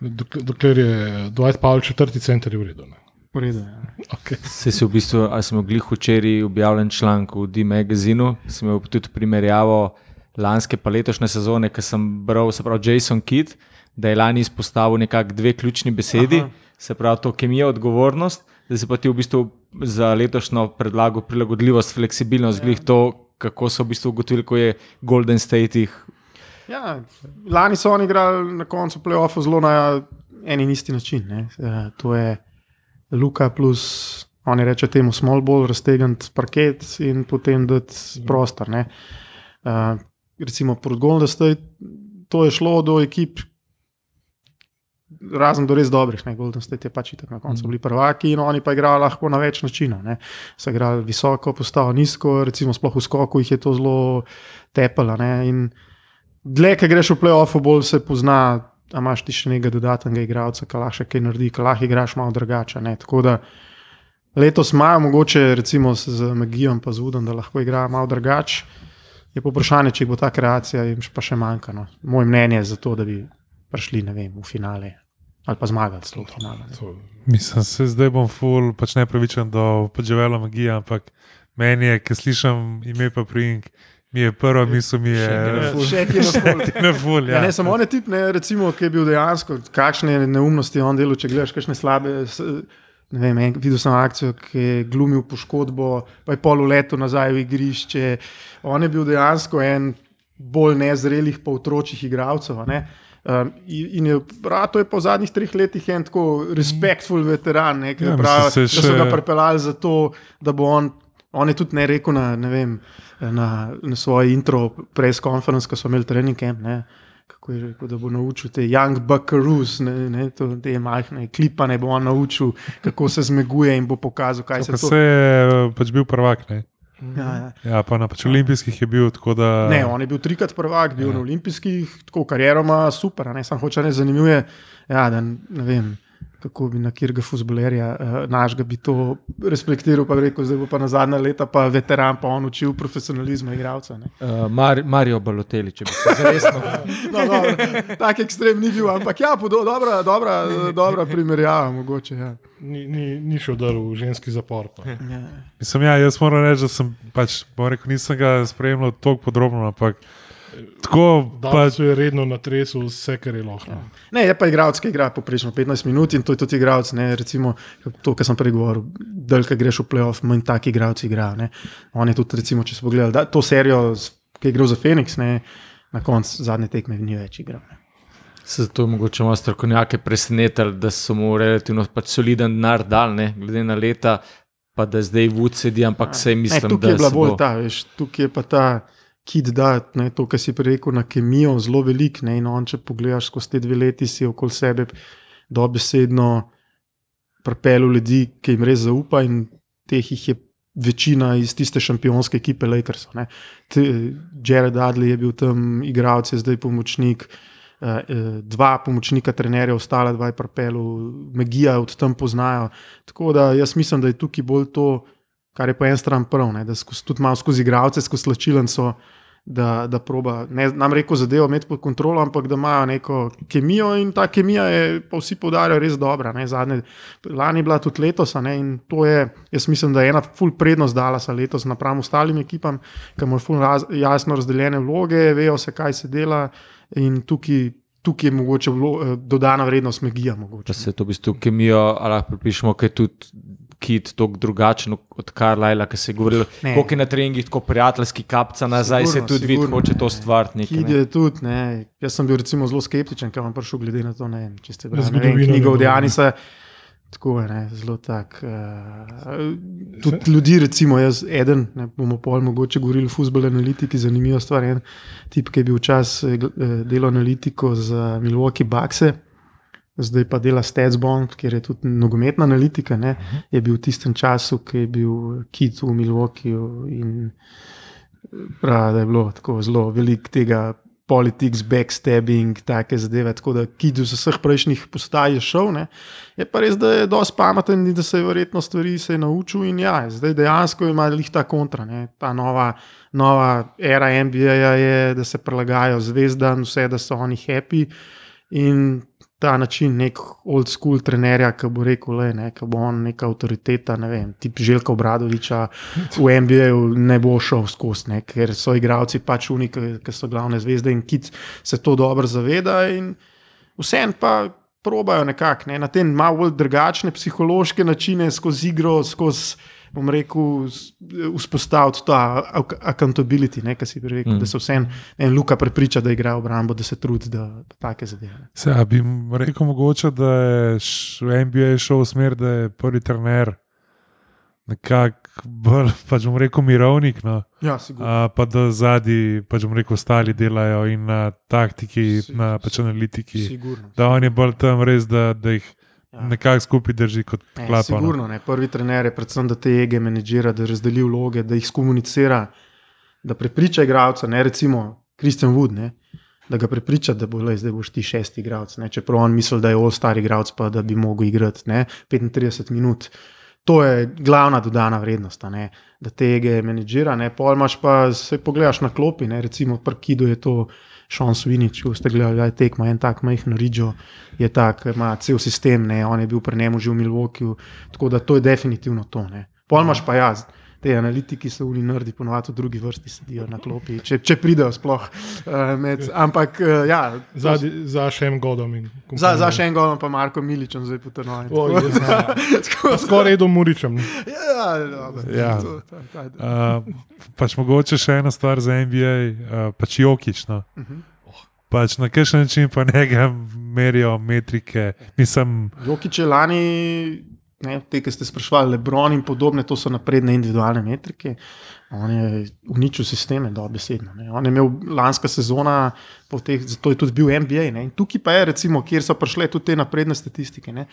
Dok- Dokler je Dwight Powell četrti center, je v redu. ne. V redu, ja. Okay. Se si v bistvu, ali smo bili včeraj objavljen članek v D-Magazinu, sem imel tudi primerjavo lanske pa letošnje sezone, ki sem bral, se pravi Jason Kidd, da je lani izpostavil nekako dve ključni besedi, Aha. se pravi to kemija, odgovornost, da si pa ti v bistvu za letošnjo predlago prilagodljivost, fleksibilnost, glih to, kako so v bistvu ugotovili, ko je Golden State jih Ja, lani so oni igrali na koncu playoffa zelo na en in isti način. Ne. Eh, To je Luka plus, oni reče temu small ball, raztegniti parket in potem dati prostor. Ne. Uh, recimo proti Golden State, to je šlo do ekip, razen do res dobrih. Ne. Golden State je pač itak na koncu bili prvaki in oni pa igrajo lahko na več načinov. Ne. So igrali visoko, postavo nizko, recimo sploh v skoku jih je to zelo tepalo. Dlje, ki greš v playoffu, bolj se pozna, da imaš ti še nekaj dodatnega igralca, ki lahko še kaj naredi, ki lahko igraš malo drugače. ne. Tako da letos imajo mogoče recimo z Magijo in pa z Udom, da lahko igrajo malo drugače. Je pa vprašanje, če bo ta kreacija jim pa še manjka. No. Moje mnenje je za to, da bi prišli vem, v finale ali pa zmagali celo v finale. Mislim, se zdaj bom ful, pač ne pravičen do podživela magije, ampak meni je, ki slišim ime pa prink, mi je prva misel, mi je Še ki je na pol. ne ful. Ja, Ja. ne samo on je tip, ne, recimo, ki je bil dejansko, kakšne neumnosti je on delal, če gledaš kakšne slabe. vem, en, videl sem akcijo, ki je glumil poškodbo, pa je pol letu nazaj v igrišče. On je bil dejansko en bolj nezrelih, pa otročjih igralcev. a ne. Um, in in je, prav, to je pa v zadnjih treh letih en tako respektful veteran, ne, ki Ja, pravi, se da so še- ga pripeljali zato, da bo on. On je tudi ne rekel na, ne vem, na, na svoji intro press conference, ko so imeli trening camp. Ne, kako je rekel, da bo naučil te Young Buckaroos, ne, ne, to, te majhne klipane, bo on naučil, kako se zmeguje in bo pokazal, kaj se Pa to se je pač bil prvak. Ne? Ja, ja. Ja, pa na pač olimpijskih je bil tako, da. Ne, on je bil trikrat prvak, bil ja. na olimpijskih, tako karieroma super, ne samo hoče ne zanimivo. je, Ja, da, ne vem, kako bi na kjerga fuzbolerja uh, našega bi to respektiral, pa rekel, zdaj bo pa na zadnja leta pa veteran, pa on učil profesionalizma igralca. ne. Uh, Mar Marijo Baloteli, če bi se zaresno. No, dobro, tak ekstrem ni bil, ampak ja, podo, dobra, dobra, dobra primerjava, mogoče. Ja. Ni, ni, ni šel dar v ženski zapor. no. Ja. Mislim, ja, jaz moram reči, da sem pač, bom rekel, nisem ga spremljal tako podrobno, ampak tako Da se je redno natresel vse, kar je lahko. no. Ne, je pa igralec, ki igra poprečno 15 minut in to je tudi igralec. ne, Recimo to, kar sem prej govoril, da greš v playoff, manj taki igralci igrajo. ne. On je tudi, recimo, če se pogledal da, to serijo, ki je igral za Phoenix, ne, na koncu zadnje tekme ni več igral. Ne. Zato je mogoče malo strokovnjake presenetili, da so mu relativno pač soliden denar dal, ne, glede na leta, pa da zdaj vud sedi, ampak se Ne, mislim, tukaj da je bila bolj bo- ta, veš, tukaj je pa ta kit, da ne, to, kar si prej rekel, na kemijo zelo velik. Ne, on, če pogledaš skozi te dve leti, si okoli sebe dobesedno pripeljal ljudi, ki jim res zaupa in teh jih je. Večina iz tiste šampionske ekipe. Te- Jared Dudley je bil tam, igralec je zdaj pomočnik, eh, eh, dva pomočnika trenerja, ostala dva je propelu, Megija od tam poznajo. Tako da jaz mislim, da je tukaj bolj to, kar je po eni strani prav, ne, da skozi, tudi malo skozi igralce, skozi slačilenco, da, da proba, ne nam reko zadevo imeti pod kontrolo, ampak da imajo neko kemijo in ta kemija je, pa vsi poudarjajo, res dobra. Ne, zadnje, lani je bila tudi letos ne, in to je, jaz mislim, da je ena full prednost Dalasa letos napram ostalim ekipam, ki imajo full raz, jasno razdeljene vloge, vejo se, kaj se dela in tukaj. Tukaj je mogoče vlo, eh, dodana vrednost Megija. Mogoče. Da se to v bistvu kemijo, lahko pripišemo, ker tudi kit tako drugačen od Karlajla, ki se je govoril, koliko je na treningih tako prijateljski kapca nazaj, Sigurno, se tudi vidi, hoče to stvariti. Kid ne. je tudi, ne. Jaz sem bil recimo zelo skeptičen, ker vam prišel glede na to, ne vem, če ste brali knjigo od. Janisa. Tako je, ne, zelo tak. Uh, tudi ljudi, recimo, jaz, eden, ne bomo pol mogoče govorili o futbolu, analitiki, zanimiva stvar. En tip, ki je bil včasih eh, delal analitiko za Milwaukee Bucks, zdaj pa dela Statsbond, kjer je tudi nogometna analitika. Ne, je bil v tistem času, ki je bil Kid v Milwaukeeju in pravi, da je bilo tako zelo veliko tega. Politics, backstabbing, take zadeve. Tako da, ki iz vseh prejšnjih postaj je šel, ne. je pa res, da je dosti pameten in da se je verjetno stvari se je naučil. In ja, zdaj dejansko ima lih ta kontra. Ne. Ta nova, nova era NBA je, da se prilagajajo zvezdam, vse, da so oni happy. In ta način, nek old school trenerja, ki bo rekel, le, ne, ki bo on neka avtoriteta, ne vem, tip Željka Obradoviča v NBA-ju ne bo šel skozi, ker so igravci pač uniki, ki so glavne zvezde in kit se to dobro zaveda. in Vsem pa probajo nekako ne, na te malo drugačne psihološke načine, skozi igro, skozi. Bom rekel, vzpostaviti ta ac- accountability, ne, kar si bi rekel, Mm. da se vsem en Luka prepriča, da igra obrambo, da se trudi, da take zadeve. Se, a bi rekel mogoče, da je v NBA šel v smer, da je prvi trener nekako bolj, pač bom rekel, mirovnik. No. Ja, sigurno. A, pa da zadnji, pač bom rekel, ostali delajo in na taktiki, Si- na pač analitiki. Sigurno. Da on je bolj tam res, da, da jih Ja. nekako skupaj drži kot Ne, klapa. no. sigurno, ne. Prvi trener je predvsem, da te ege menedžira, da razdeli vloge, da jih skomunicira, da prepriča igralca, ne recimo Kristjan Wood, ne, da ga prepriča, da bo, lej, zdaj boš ti šesti igralec. ne. Čeprav on misli, da je all-star igralec, pa da bi mogel igrati ne, 35 minut. To je glavna dodana vrednost, ne, da te ege menedžira. Ne. Pol imaš pa, se pogledaš na klopi, ne, recimo pri Kidu je to. Sean Sweeney, če ste gledali, da je tekmo, en tak majhen Ridžo je tak, ima cel sistem, ne, on je bil pri njemu že v Milwaukeeju, tako da to je definitivno to. Ne. Pol imaš pa jaz, te analitiki so uni nerdi, ponovadi v drugi vrsti sedijo na klopi, če, če pridejo sploh. Uh, med, ampak uh, ja, Zadnji- Za še en godom. in za, za še en gol, pa Marko Miličem zdaj znam. Skoraj do Muričem. Ja, dobro, Ja. to- to- to- to- Uh, pač mogoče še ena stvar za NBA, uh, pač Jokič. No. Mhm. Pač na kakšen način pa njega merijo metrike. Nisem, Jokič je lani, ne, te, ki ste sprašvali, Lebron in podobne, to so napredne individualne metrike. On je uničil sisteme, dobesedno. ne. On je imel lanska sezona, teh, zato je tudi bil NBA. Ne. In tukaj pa je, recimo, kjer so prišle tudi te napredne statistike. Ne.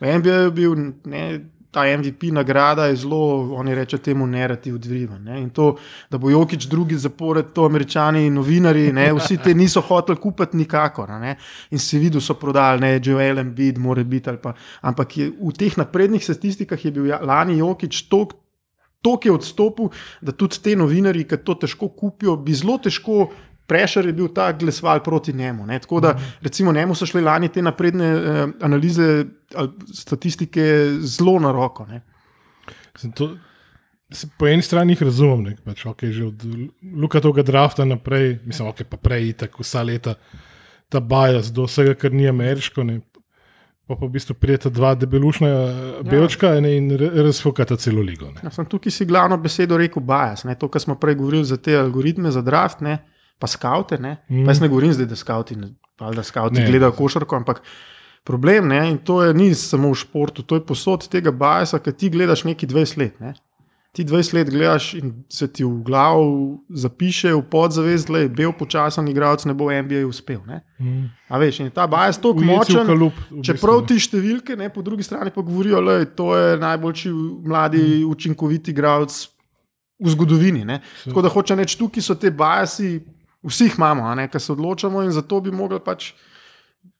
V NBA je bil ne, ta MVP nagrada je zelo, oni reče temu, narativ driven. Ne? In to, da bo Jokič drugi zapored, to američani in novinari, ne? vsi te niso hoteli kupiti nikakor. Ne? In si videl, so prodali, ne, Joel Embiid, more biti ali pa. Ampak je, v teh naprednih statistikah je bil ja- lani Jokič tok. To je odstopil, da tudi te novinari, ki to težko kupijo, bi zelo težko Prešer je bil ta glasoval proti njemu. Ne? Tako da, recimo, njemu so šle lani te napredne eh, analize, ali statistike zelo na roko. To, se, po eni strani jih razumem, ne, pač, okay, že od Luka tega drafta naprej, mislim, okay, pa prej, tako vsa leta, ta bajas do vsega, kar ni ameriško. Ne, pa pa v bistvu prijeta dva debelušna ja. belčka ne, in razfukata celo ligo. Ne. Ja, sem tukaj si glavno besedo rekel bias. Ne? To, kar smo prej govorili za te algoritme, za draft, ne? Pa skavte. Ne? Mm. Pa jaz ne govorim zdaj, da skavti, da skavti Ne. gledajo košarko, ampak problem ne? in to je, ni samo v športu, to je posod tega biasa, ki ti gledaš neki 20 let. Ne? Ti 20 let gledaš in se ti v glavu zapiše, v podzavest, da je bil počasen igralec, ne bo v NBA uspel. Ne? Mm. A veš, in je ta bias tako Ujeti v močen. kalup, v Čeprav bistvu, ti številke, ne, po drugi strani pa govorijo, da je to najboljši mladi, Mm. učinkoviti igralec v zgodovini. Ne. Tako da hoče reči, tukaj so te bajasi, vsi jih imamo, ki se odločamo in zato bi mogli pač.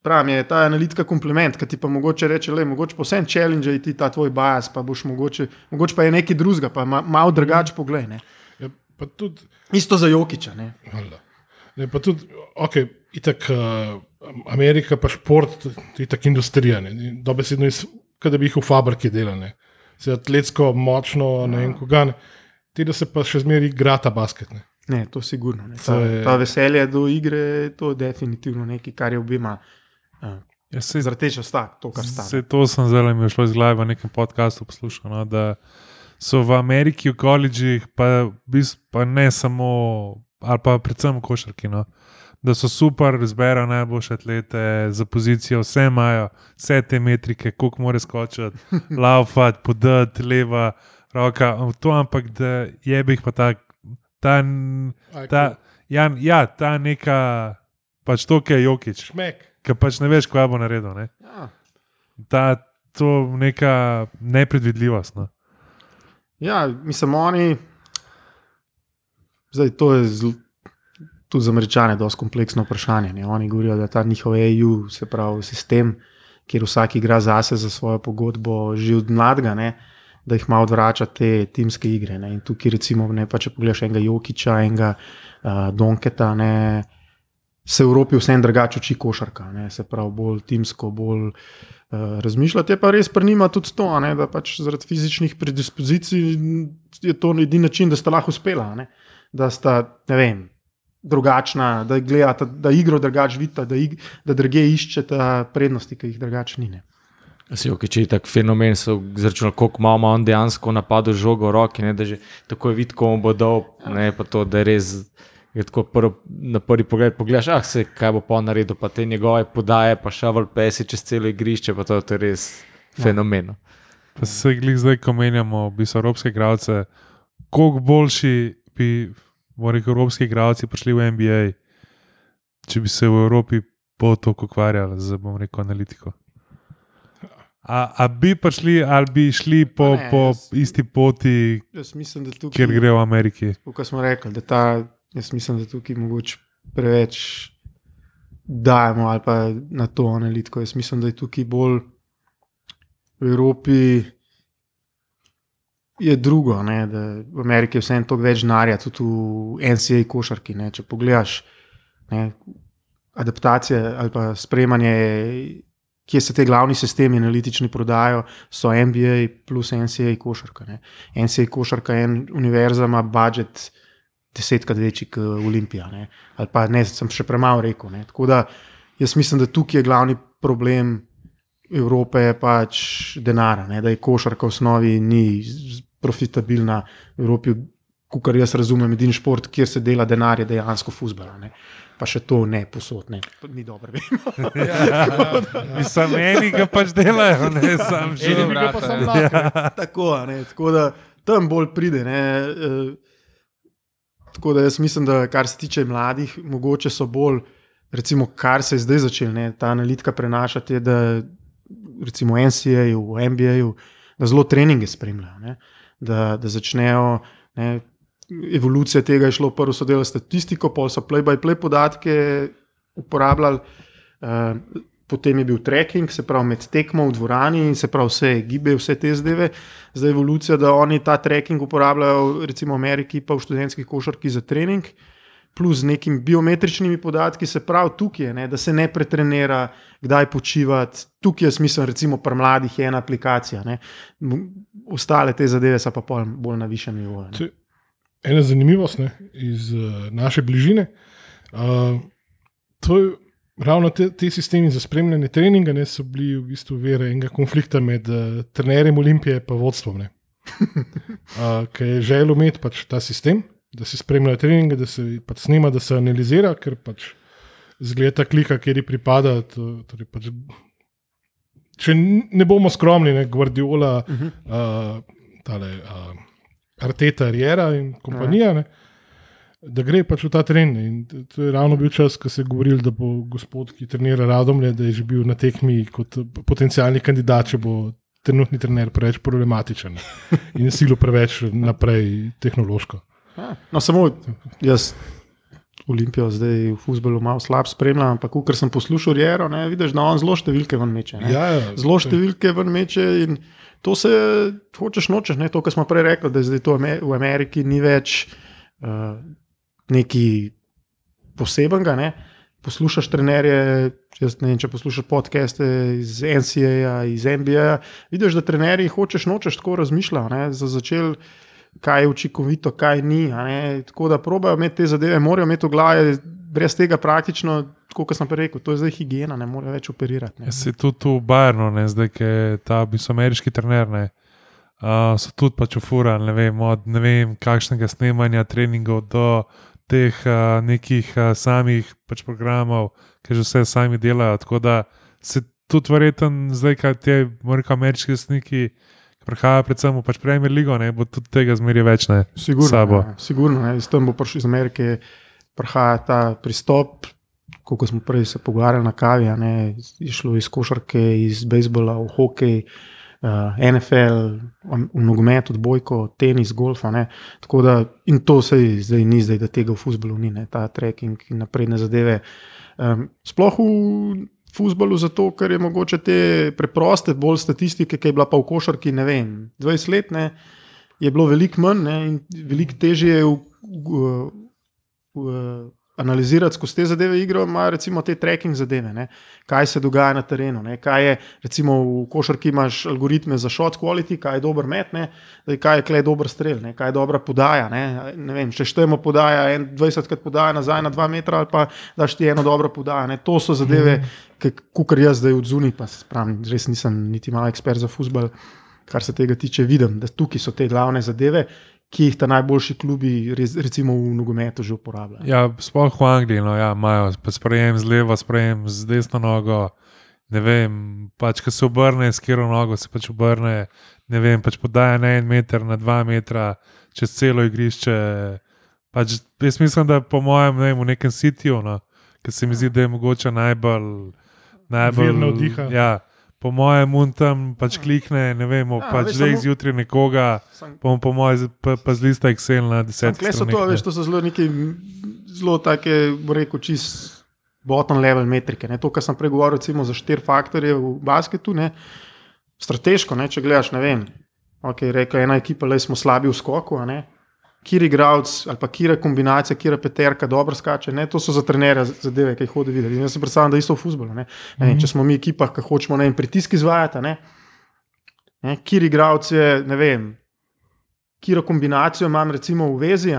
Pravim, je ta analitika komplement, ki ti pa mogoče reče, je mogoče posebno challenge ti ta tvoj bias, pa boš mogoče, mogoče pa je nekaj drugega, pa ma, malo drugače pogled. Ne. Ja, pa tudi, Isto za Jokiča. Ne. Ne, pa tudi, ok, itak uh, Amerika, pa šport, itak industrija. ne, Dobesedno, iz- kot da bi jih v fabriki delali. Se atletsko, močno, ne vem, koga. Ne. Ti, da se pa še zmeraj igra ta basket. Ne. Ne, to sigurno. Ne. To Ta, je- ta veselje do igre, to je definitivno nekaj, kar je obima. Uh, Ja, Zrateča sta, to, kar sta. sej to sem zelo mi je šlo iz glave v nekem podkastu poslušal. No, da so v Ameriki v koledžih, pa, pa ne samo, ali pa predvsem v košarki. No, da so super, zberajo najboljše atlete za pozicijo, vse imajo, vse te metrike, koliko more skočiti, laufati, podati, leva roka. To, ampak da je bi jih pa tak, ta, ta, ja, ja, ta neka, pač to, ki je Jokič, Šmek. ki pač ne veš, kaj bo naredil. Ne? Ja. Ta, to neka nepredvidljivost. No. ja, mislim, oni. Zdaj, to je zl... tudi za američane dosti kompleksno vprašanje. Ne? Oni govorijo, da ta njihov EU, se pravi sistem, kjer vsak igra zase za svojo pogodbo, že od mladega, ne? Da jih malo odvrača te timske igre. Ne? In tukaj, recimo, ne, pa če pogledaš enega Jokiča, enega uh, Donketa, ne? se v Evropi vseeno drugače uči košarka, ne? se pravi bolj timsko, bolj. Uh, razmišljati je pa res pri njima tudi to, ne, da pač zaradi fizičnih predispozicij je to edini način, da sta lahko uspela. Ne, da sta, ne vem, drugačna, da gledata, da igro drugače vidita, da, ig, da druge iščeta prednosti, ki jih drugače ni. Ne. Si ok, če je tak fenomen, so zračunali, koliko malo ima on dejansko napadov žogo v roki, ne, da že tako je vidko, komu bo dal, ne pa to, da je res. Je tako prv, na prvi pogled pogledaš, ah, se, kaj bo pa on naredil, pa te njegove podaje, pa šavel pesi čez celo igrišče, pa to, to je res fenomen. no. Pa se glih zdaj, ko menjamo v bistvu evropske igralce, koliko boljši bi bomo rekel, evropski igralci prišli v NBA, če bi se v Evropi bolj toliko ukvarjali z bom rekel, analitiko. A, a bi prišli ali bi šli po, Ne, po jaz- isti poti, mislim, tukaj, kjer gre v Ameriki? kot smo rekli, da ta, jaz mislim, da tukaj mogoče preveč dajemo ali pa na to analitiko. Jaz mislim, da je tukaj bolj v Evropi. Je drugo, ne, da v Ameriki je vseeno toliko več denarja, tudi v NCA košarki. Ne, če pogledaš ne, adaptacije ali pa spremljanje, kje se te glavni sistemi analitični prodajo, so NBA plus NCA košarka. Ne. NCA košarka je en univerza, ima budžet desetkrat večji kot Olimpija. Ne. Ali pa ne, sem še premalo rekel. Ne. Tako da jaz mislim, da tukaj je glavni problem Evrope je pač denar, ne, da je košarka v osnovi ni profitabilna v Evropi. Kar jaz razumem, edini šport, kjer se dela denar, je dejansko fusbal. Pa še to ne posod, ne. Ni dobro. vemo. Mislim, eni ga pač delajo, ne sam že. Eni ga pa sam lahko. tako, a ne, tako da tam bolj pride. Ne, eh, tako da jaz mislim, da kar se tiče mladih, mogoče so bolj, recimo, kar se je zdaj začelo, ne, ta analitika prenašati, je, da recimo v NCA, v NBA, da zelo treninge spremljajo, ne, da, da začnejo. Ne, evolucija tega je šlo, prvo so delali statistiko, pol so play-by-play podatke uporabljali. Uh, Potem je bil trekking, se pravi med tekmo v dvorani in se pravi vse gibe, vse te zdaj. Zdaj je evolucija, da oni ta trekking uporabljajo, recimo v Ameriki, pa v študentskih košarki za trening, plus z nekimi biometričnimi podatki, se pravi tukaj, ne, da se ne pretrenira, kdaj počivati. Tukaj je smisel, recimo pri mladih je ena aplikacija, ne. ostale te zadeve so pa bolj na višjem nivoju. Ena zanimivost ne, iz uh, naše bližine. Uh, to je ravno te, te sistemi za spremljanje treninga, ne, so bili v bistvu vere enega konflikta med uh, trenerjem Olimpije in vodstvom. ne. Uh, Ker je želel imeti pač ta sistem, da se spremljajo treninge, da se pač snima, da se analizira, ker pač zgleda klika, kjer ji pripada. To, torej pač, če ne bomo skromni, ne, Guardiola, uh -huh. uh, tale, uh, Arteta, Riera in kompanija. Ne, Da gre pač v ta tren. In to je ravno bil čas, ko se je govorilo, da bo gospod, ki trenira Radomlje, da je že bil na tekmi kot eh, potencijalni kandidat, če bo trenutni trener preveč problematičen in silo preveč naprej tehnološko. Ja, No, samo jaz Olimpijo zdaj v futbolu malo slab spremljam, ampak ker sem poslušal Jero, ne, vidiš, da on zelo številke ven meče. ne. Ja, ja, Zelo številke ven meče in to se hočeš nočeš, ne, to, kar smo prej rekli, da zdaj to v Ameriki ni več uh, neki posebenega. Ne. Poslušaš trenerje, vem, če poslušaš podcaste iz NCA, iz NBA, vidiš, da trenerji hočeš nočeš tako razmišljajo. ne, Za začel kaj je učinkovito, kaj ni. Tako da probajo imeti te zadeve, morajo imeti v glavi, brez tega praktično, kot sem prej rekel, to je zdaj higiena, ne morejo več operirati. Ja, se tudi tu v Bayernu, ne, zdaj, ki je ta mislim, ameriški trener, ne, uh, so tudi pač ufurali, ne vem, od ne vem, kakšnega snemanja treningov do teh uh, nekih uh, samih pač programov, ki že vse sami delajo. Tako da se tudi verjetno zdaj, kaj morda ameriški sniki. Prihaja predvsem v pač Premier League, ne bo tudi tega zmeraj več. Ne. Sigurno, sabo. ja, sigurno ne. S tem bo prišel iz Amerike, prihaja ta pristop. Kot smo prej se pogovarjali na kavi, ne, je šlo iz košarke, iz bejzbola v hokej, uh, NFL, v nogomet, odbojko, tenis, golf. a ne. Tako Da, in to se zdaj ni, zdaj, da tega v futbolu ni, ne, ta trekking in napredne zadeve. Um, sploh v futbolu, zato ker je mogoče te preproste, bolj statistike, ki je bila pa v košarki, ne vem, 20 let, ne, je bilo veliko manj ne, in veliko težje je v, v, v, analizirati skozi te zadeve igro, ima recimo te tracking zadeve, ne, kaj se dogaja na terenu. Ne, kaj je, recimo v košarki imaš algoritme za shot quality, kaj je dober met, ne, kaj je klej dober strel, ne, kaj je dobra podaja. Ne, ne vem, če štejemo podaja, en 20 krat podaja nazaj na 2 metra ali pa daš ti eno dobro podajo. Ne, to so zadeve, mm. kar jaz zdaj od zunaj, pa pravim, res nisem niti malo ekspert za futbol. Kar se tega tiče, vidim, da tukaj so te glavne zadeve, ki jih ta najboljši klubi, res, recimo v nogometu, že uporabljajo. Ja, sploh v Angliji no, ja, imajo sprejem z levo, sprejem z desno nogo. Ne vem, pač, ko se obrne, s katero nogo se pač obrne. Ne vem, pač podaja na en meter, na dva metra, čez celo igrišče. Pač, jaz mislim, da po mojem, ne vem, v nekem sitiju, no, ki se mi zdi, da je mogoče najbolj. najbolj Vir navdiha. Ja, po mojem, un tam pač klikne, ne vem, Ja, pač zdaj samo- zjutraj nekoga, Sam- pa, po mojem, pa, pa z lista Excel na deset. Kle so to, veš, to so zelo neki, zelo take, bo rekel, čist bottom level metrike. Ne. To, kar sem pregovoril, recimo za štiri faktorje v basketu, ne. strateško, ne, če gledaš, ne vem. Okay, rekel, ena ekipa, le smo slabi v skoku, ne. Kiri igralec ali pa kira kombinacija, kira peterka, dobro skače. Ne? To so za trenere zadeve, ki jih hodi videti. In jaz si predstavljam, da je isto v futbolu. Ne? Ne, če smo mi ekipa, ki hočemo ne pritisk izvajati? Ne? kiri igralec je, ne vem, kiro kombinacijo imam recimo v vezi,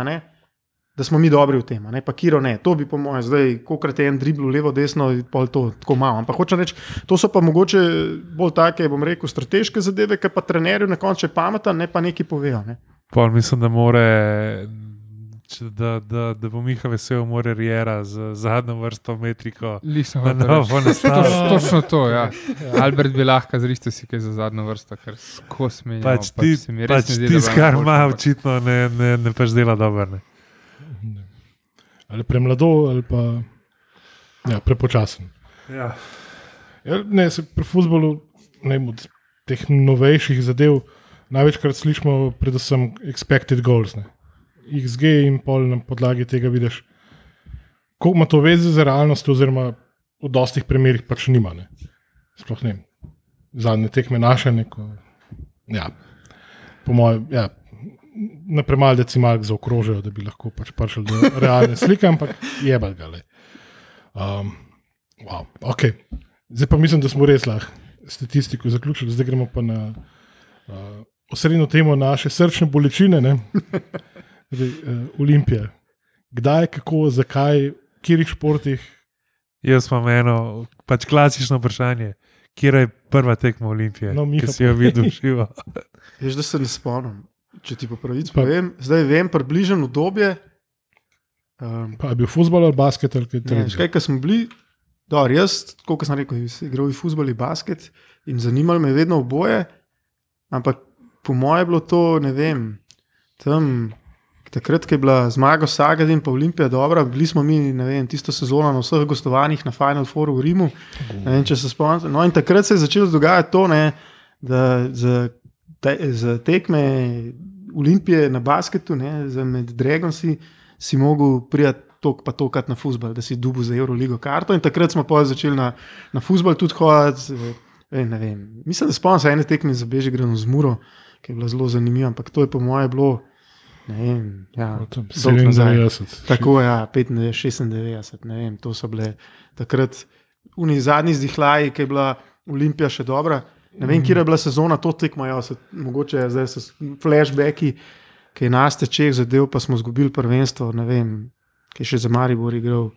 da smo mi dobri v tem, pa kiro ne. To bi po mojem zdaj, kokrat je en dribl levo, desno, pol to tako malo. Ampak hočem reči, to so pa mogoče bolj take, bom rekel, strateške zadeve, ki pa trenerju na koncu je pameten, ne pa neki povejo. Ne? Pol mislim, da more. Da, da, da bo Miha vesel, mora Riera z zadnjo vrsto metriko. Lisem Na novo nastaviti. Točno, točno to, ja. Albert bi lahko zristil si kaj za zadnjo vrsto, ker. Pač ti, se mi res pač ne zdi, ti da bo kar najboljši, ima, očitno ne, ne, ne pač dela dobro. Ne. Ali premlado, ali pa ja, prepočasen. Ja. Ja, ne, se pri futbolu, ne od teh novejših zadev največkrat slišimo, predvsem expected goals. Ne. XG in pol na podlagi tega vidiš, koliko ima to veze z realnostjo, oziroma v dostih primerih pač nima. Ne. Sploh ne. Zadnje tekme naše, neko, ja, po mojem, ja, na premalo decimalk zaokrožajo, da bi lahko pač prišli do realne slike, ampak je bal ga le. Um, wow, okay. Zdaj pa mislim, da smo res lahko statistiko zaključili, zdaj gremo pa na uh, osrednjo temo naše srčne bolečine, ne? zdaj, uh, Olimpija. Kdaj, kako, zakaj, v katerih športih? Jaz imam eno pač klasično vprašanje. Kje je prva tekma Olimpije, No, Miha, ki si jo videl živo? Veš, da se ne spomnim. Če ti po pravici Pa- povem, zdaj vem približno obdobje. Um, Pa je bil futbol ali basket ali kaj takega? škaj, ko smo bili, dobro, jaz, kot sem rekel, igral v futbol in basket in zanimalo me je vedno oboje, ampak po mojem je bilo to, ne vem, tam. Takrat, ko je bila zmaga Saga in pa Olimpija dobra, bili smo mi vem, tisto sezono na vseh gostovanjih na Final Fouru v Rimu. Vem, če se spomnite. No, in takrat se je začelo dogajati to, ne, da za, te, za tekme Olimpije na basketu, ne, za med Dragonsi, si mogel prijeti tok pa tokrat na futbol, da si dubu za Euroligo karto. In takrat smo pa začeli na, na futbol tudi hoditi. eh, mislim, da spomnim se ene tekme za Bežigrad z Muro, ki je bila zelo zanimiva, ampak to je po mojem bilo. Vem, ja, No, tam dolgo nazaj. 97. Tako je, ja, 95, 96, ne vem, to so bile takrat oni zadnji zdihlaji, ki je bila Olimpija še dobra. Ne vem, kje je bila sezona, to tekmajo, se, mogoče zdaj so flashbacki, ki je nas tečeh zadev, pa smo izgubili prvenstvo, ne vem, ki je še za Maribor igral.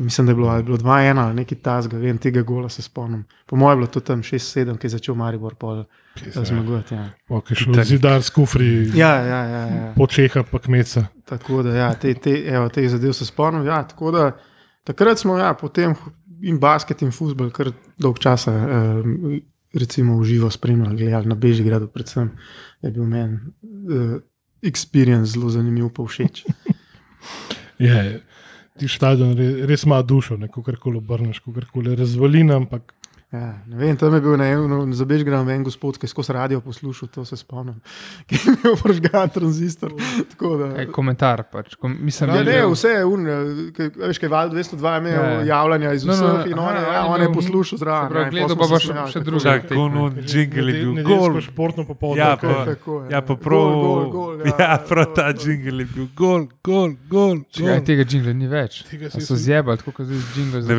Mislim, da je bilo, je bilo 2-1 ali nekaj tasga, vem, tega gola se spomnim. Po mojem je bilo to tam 6-7, ki je začel Maribor pol eh, zmagovati. Ja. Okay, šlo zidar s kufri, Ja, ja, ja, ja. po Čeha pa kmeca. Tako da, ja, te, te, evo, teh zadev se spomnim. Ja, tako da, takrat smo ja, potem in basket, in futbol, kar dolg časa, eh, recimo, v živo spremljali, gledali na Bežigradu, predvsem je bil meni eh, experience zelo zanimiv, pa všeč. Je, ti stadion res, res ima dušo, kako koli obrneš, kako koli razvalina, ampak Ja, ne vem, tam je bil na eno, za Bežigrad en gospod, ki je skozi radio poslušal, to se spomnim, ki je imel vržgan tranzistor. Tako da, Ej, komentar pač. Kom, mislim, Ja, da ne, vse je un, kaj- veš, kaj je Val 202 imel Ja, ja. javljanja iz No, no, vseh in on je, aha, ja, on on je je imel- poslušal zraven. se pravi, ja, gledal pa pa se še- smejali, še tako. druge. Čak, ono jingle je bil gol. športno popoldne. Ja, tako pa- je. Tako, Ja, pa Gol, prav. gol, gol, Ja, prav ta jingle je bil gol, gol, gol. Čakaj, gol. tega jingla ni več. So zjebali, tako kot zdaj jingle za,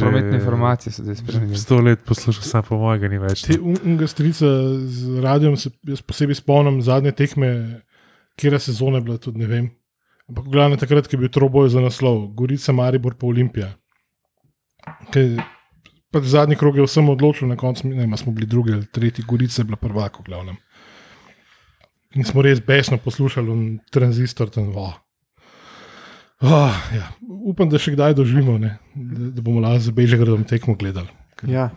prometne informacije. So zdaj spremenili. Sto let poslušal sem, po mojega ni več. Te unga strica z radijem se posebej spomnim zadnje tekme, kjer sezone je bila tudi ne vem. Ampak glavno takrat, ko je bil troboj za naslov, Gorica, Maribor pa Olimpija. Kaj, pač zadnji krog je vsem odločil, na koncu ne, smo bili drugi ali tretji, Gorica je bila prvak, v glavnem. In smo res besno poslušali tranzistor tam. Oh. Oh, ja. Upam, da še kdaj doživimo, ne, da, da bomo lahko za Bežegradom tekmo gledali. Ja,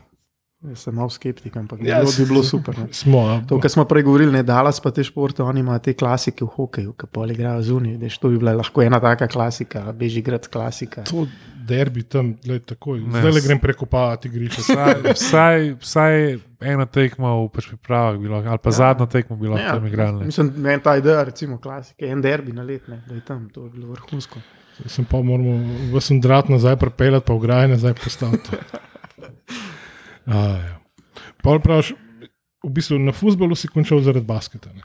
jaz sem mal skeptik, ampak Ja, ja, bilo, bi bilo super. Ne. Smo, a- To, kar smo prej govorili, ne dalas pa te športe, oni imajo te klasike v hokeju, ki pa igrajo zunaj. Veš, To bi bila lahko ena taka klasika, Bežigrad klasika. To derbi tam, gled, takoj. Ne, Zdaj le grem prekopavati igrišče. Vsaj, vsaj, vsaj eno tekmo v pripravah, bilo, ali pa ja. zadnjo tekmo bi lahko ja. tam igrali. ne. Mislim, meni ta ideja, recimo klasike, en derbi na let, ne, da je tam, to je bilo vrhunsko. Sem pa moramo vsem drat nazaj prepeljati, pa ograje nazaj postaviti. A, ja. Pol praviš, v bistvu na futbolu si končal zaradi basketa. Ne?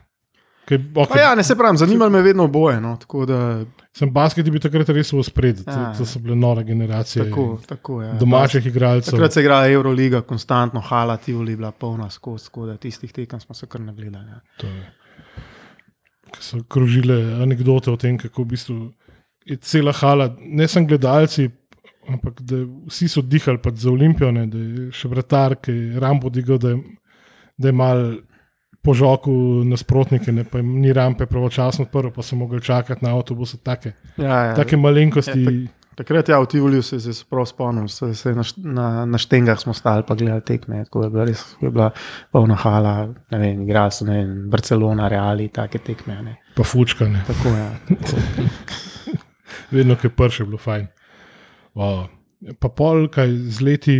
Kaj, okay, ja, ne se pravim, zanimalo me je vedno oboje. No, da, Sem basket bil takrat res v spredju, Ja. to, to so bile nore generacije tako, tako ja. domačih igralcev. Takrat se je igrala Euroliga, konstantno, hala, Tivoli, bila polna skozi, tako da tistih tekem smo se kar nagledali. Ja. So krožile anekdote o tem, kako v bistvu je cela hala, ne samo gledalci, ampak da vsi so dihali pač za Olimpijo, ne, da je še vratar, ki je rampo digal, da je, da je mal požoku nasprotnike, ne, pa jim ni rampe pravočasno odprl, pa so mogli čakati na avtobus. Take, Ja, ja. take malenkosti. Ja, Takrat ja, v Tivoli se, se prav spomnim, se, se na, na, na štengah smo stali pa gledali tekme, tako je bila res je bila polna hala, ne vem, igrali so ne vem, Barcelona, Reali, take tekme. Ne. Pa fučka, ne. Tako je. vedno, ki je prši, je bilo fajn. Wow. Pa pol, kaj z leti,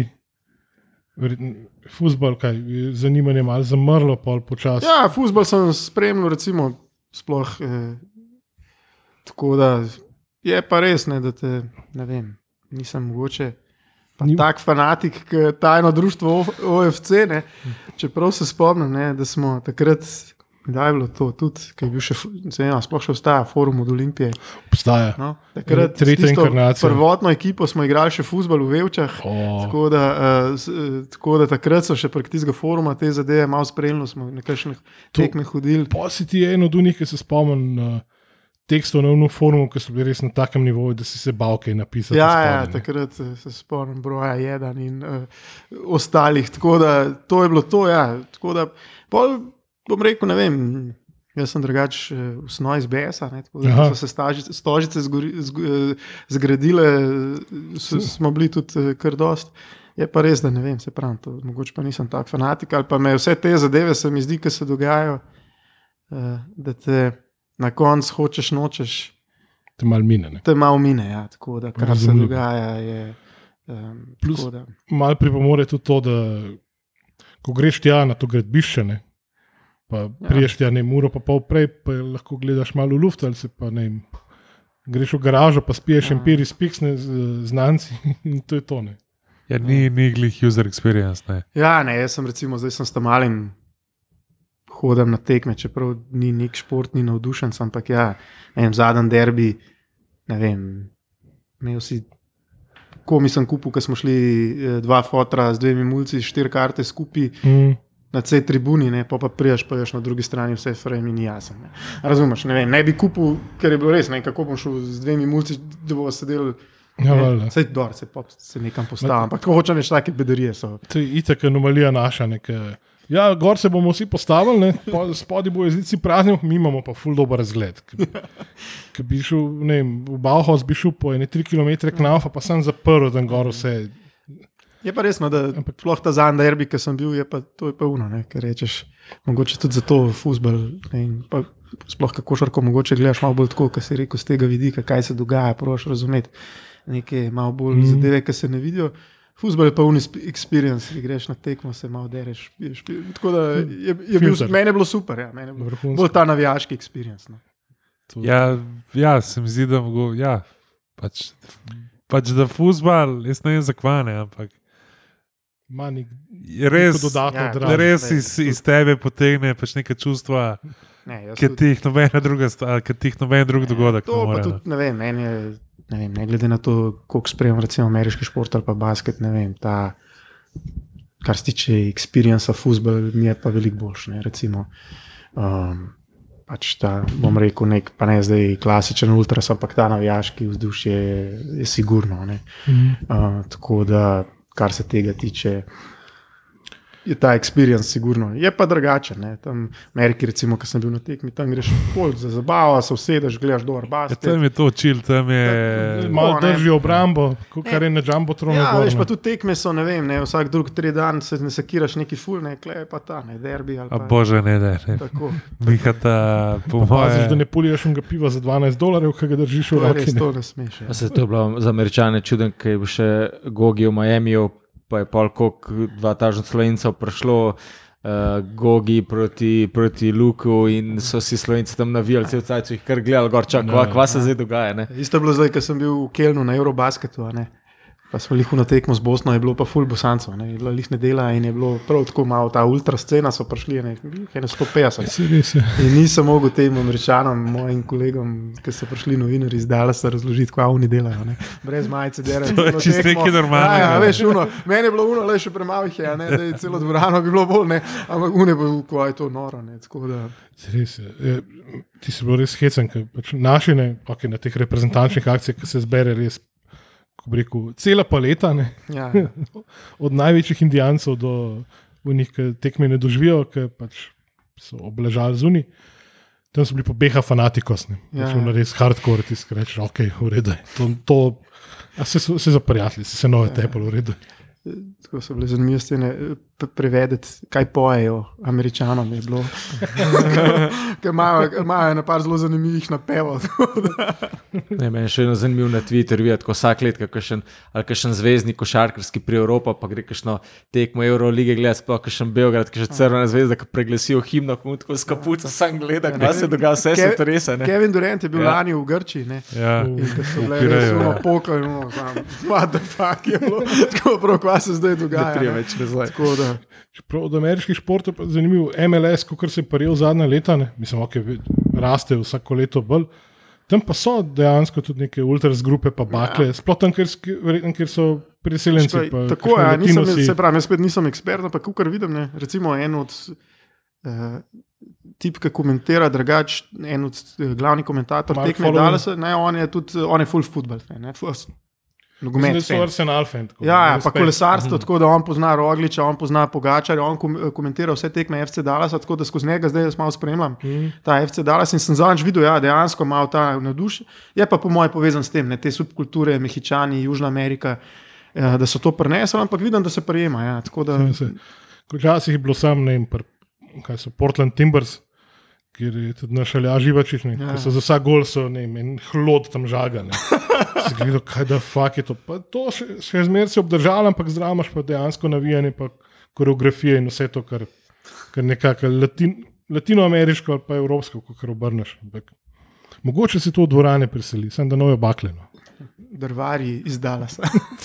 Fusbal, kaj, je zanimanje malo zamrlo, pol počasi. Ja, futbol sem spremljal, recimo, sploh. Eh, tako da je pa res, ne, da te ne vem, nisem mogoče. Ni- tak fanatik, je tajno društvo OFC. Ne, čeprav se spomnim, ne, da smo takrat, da je bilo to tudi, ki je bil še, ne vem, sploh še obstaja forum od Olimpije. Obstaja. No, takrat Tretja inkarnacija. Prvotno ekipo smo igrali še futbol v Vevčah. O, Tako da, uh, tako da takrat so še prek tistega foruma te zadeve malo spremljali, smo nekakšne To- tekme hodili. Pa si ti en od unih, ki se spomnim uh, tekstov na unu forumu, ki so bili res na takem nivoju, da si se bal kaj napisati. Ja, spodaj, ja, takrat eh, se spomnim broja jedan in uh, ostalih. Tako da to je bilo to. Ja. Tako da pol, bom rekel, ne vem. Jaz sem drugačen uh, v snovi iz BS-a, tako da Aha. so se stažice, stožice zgori, zg, eh, zgradile, eh, s, smo bili tudi eh, kar dost. Je pa res, da ne vem, se pravi, to, mogoče pa nisem tak fanatik ali pa me vse te zadeve se mi zdi, ki se dogajajo, da te na koncu hočeš, nočeš, Te mal mine. Ne. te malo mine. Ja, tako da, kar se Razumljivo. dogaja, je. Um, Plus- da, Mal pripomore tudi to, da ko greš tja na to gradbišče, ne, pa Ja. priješ tja ne uro, pa pol prej, pa lahko gledaš malo v luft ali se pa ne. vem, Greš v garažo, pa spiješ Ja. empiri, spiksne z znanci in to je to. Ne. Ja, ni, ni glih user experience. Ne. ja, ne, jaz sem recimo zdaj sem s tam malim. Hodim na tekme, čeprav ni nek športni navdušen, ampak ja, vem, zadnji derbi, ne vem, imel si, ko mi sem kupil, ko smo šli eh, dva fotra z dvemi mulci, štiri karte skupaj Mm. Na tej tribuni, ne, pa pa prijaš, pa ješ na drugi strani vse frame in jasen. Ne. Razumeš, ne, vem, ne bi kupil, ker je bilo res, ne, kako bom šel z dvemi mulci, da bo sedel. Ja, valjda. Sej dor, se, pop, se nekam postavim. Ampak ko reči, take bedarije so. To je itak anomalija naša. Neke, ja, gor se bomo vsi postavili, ne, po- spodaj bo jezici prazni, mi imamo pa ful dober razgled. Ker bi šel, ne vem, v Bauhaus bi šel po ene 3 km knaufa, pa sem zaprl tam gor vse. Je pa resno, da sploh ta zadnji derbi, ki sem bil, je pa to je pa uno, ne, ker rečeš, mogoče tudi zato pa Sploh kako šarko mogoče gledaš malo bolj tako, kot si rekel, z tega vidika, kaj se dogaja, proš razumeti. Neke malo bolj mm. zadeve, ki se ne vidijo. Futbol je pa unis experience, ki greš na tekmo, se malo dereš. piješ, piješ. Tako da je, je bil, meni je bilo super, ja, meni je bilo Vrhunsko. bolj ta navijaški experience. No. Ja, ja, se mi zdi, da mogo, ja, pač, pač da fusbal, jaz ne vem zakvane, ampak ima nek res, dodatno ja, odražanje. res iz, iz tebe potegne pač neke čustva, Ne, tudi- ti jih nobena druga, ki ti jih noben drug dogodek ne To pa tudi, ne vem, meni je, ne, vem, ne glede na to, koliko spremljam, recimo ameriški šport ali pa basket, ne vem, ta, kar se tiče experienca futbol, mi je pa veliko boljši. ne, Recimo, um, pač ta, bom rekel, nek, pa ne zdaj klasičen ultras, ampak ta navijaški vzdušje je, je sigurno. ne. Mhm. Uh, tako da, kar se tega tiče. Je ta experience, sigurno. Je pa drugačen. ne. Tam v Ameriki, recimo, ko sem bil na tekmi, tam greš pol za zabavo, se usedeš, gledaš dol, Ja, basket. tam je to čil, tam je. Malo Tako, ne. držijo obrambo, kar je na Jumbo tronu. Ja, veš, pa tudi tekme so, ne vem, ne, vsak drug tri dan se ne sekiraš neki ful, ne, klej pa ta, ne, derbi ali A pa. bože, ne, ne. ne. Tako, Mihata, po Paziš, da ne puliješ unga piva za 12 dolarjev, ki ga držiš v roki. res, ne. to ne smeš. Ja. A Se to je bilo za američane čuden, ker je bil še Gogi v Miamiju, pa je pol dva tažna slovencev prišlo. Uh, Gogi proti, proti Luku, in so si slovenci tam navijali, cajt so jih kar gledali, gor čak, kva, kva se zdaj dogaja. Ne? Isto je bilo zdaj, ko sem bil v Kelnu na Eurobasketu, a ne. Pa smo jih na tekmo z Bosno, je bilo pa ful bosancev, ne, je bilo jih nedela in je bilo prav tako malo, ta ultra scena so prišli, ne, ne 150. Si res je. In nisem mogel tem američanom, mojim kolegom, ki so prišli novinarji iz Dalasa, razložiti, kaj oni delajo. Ne. Brez majice, derajo. To je čisto nekaj normalnega. Ja, ja, veš, uno, meni je bilo uno, le še premalo jih je, ne, da je celo dvorano bi bilo bolj, ne, ampak une bo, ko je to noro. Ne, da, Res je. Je, Ti si bil res hecen, ker pač naši ne, okay, na teh reprezentančnih akcijah, ki se zbere res, ko bi rekel, cela paleta, ne, ja, od največjih indijancev do unih, ki tekme ne doživijo, ki pač so obležali zunaj. Tam so bili pa beha fanatikos, ne. Ja, Ja, ja. res hardcore, ti rečeš, ok, v redu. To, to, a se, se za prijatelji, se, se nove Ja. teplo, v redu. Tako so bile zanimive scene, prevedeti, kaj pojejo američanom. Je imajo eno par zelo zanimivih napevov. Ne, meni je še eno zanimivo na Twitterju, ko vsak let, kakšen, ali kakšen zvezdnik košarkarski pri Evropi, pa gre kakšno tekmo Eurolige, gleda sploh kakšen Beograd, ki še crvena zvezda, ki preglasijo himno, ko mu tako s kapuco sam gleda, kaj se dogaja, vse se to res. ne. Kevin Durant je bil Ja. ja. lani v Grčiji. Ne? Ja. In ko so bile Pireju, res ja. zelo pokaj, no, znam, what the fuck je bilo, tako prav, kaj se zdaj Ne dogaja. treba ne. več nazaj. Tako da, Čeprav od ameriških športov je zanimivo, MLS, kot se je prijel zadnja leta, ne? mislim, ok, raste vsako leto bolj. Tam pa so dejansko tudi neke ultras grupe, pa bakle, ja. sploh tam, kjer, verjetno, kjer so priseljenci. Škaj, pa tako je, ja, nisem, se pravi, jaz spet nisem ekspert, ampak kar vidim, ne, recimo en od uh, tip, ki komentira, drugač, en od uh, glavnih komentatorjev tekme. Dallasa, ne, on je tudi, on je full football fan, ne, nogomet da so. Arsenal fan. tako, Ja, ja, pa kolesarstvo, tako da on pozna Rogliča, on pozna Pogačarja, on kom, komentira vse tekme FC Dallasa, tako da skozi njega zdaj jaz malo spremljam. Mhm. Ta FC Dallas in sem zadnjič videl, ja, dejansko ima ta navdušen. Je pa po mojem povezan s tem, ne, te subkulture, Mehičani, Južna Amerika, eh, da so to prenesli, ampak vidim, da se prijema. Ja, da, Ja, Včasih je bilo sam, ne vem, kaj so Portland Timbers, kjer je tudi naš Alja Živačič, ne, Ja. ja. so za vsak gol so ne en hlod tam žaga. ne. Si gledal, kaj da fuk je to. Pa to še, še zmeraj se obdržalo, ampak zdravo imaš pa dejansko navijanje, pa koreografije in vse to, kar, kar nekako latin, latinoameriško ali pa evropsko, kot obrneš. Ampak, mogoče se to v dvorane preseli, sem da nojo bakleno. drvari iz Dallasa.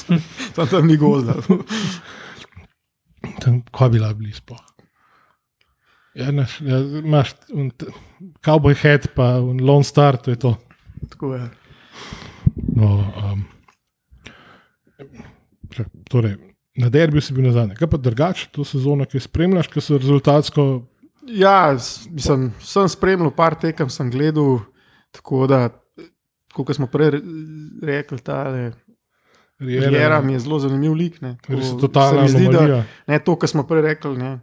tam, tam ni gozda. Tam, kaj bi bila blizu? Ja, naš, ja, imaš un cowboy head, pa Lone Star, to je to. Tako je. No, um, torej, na derbiju si bil na zadnje. Kaj pa drugače, to sezono, ki spremljaš, ki so rezultatsko. Ja, mislim, sem spremljal par tekem, sem gledal, tako da, kot smo prej re- rekli, ta Riera mi je zelo zanimiv lik. ne. Tako Res je mi zdi, da-. Ne, to, kar smo prej rekli. Ne.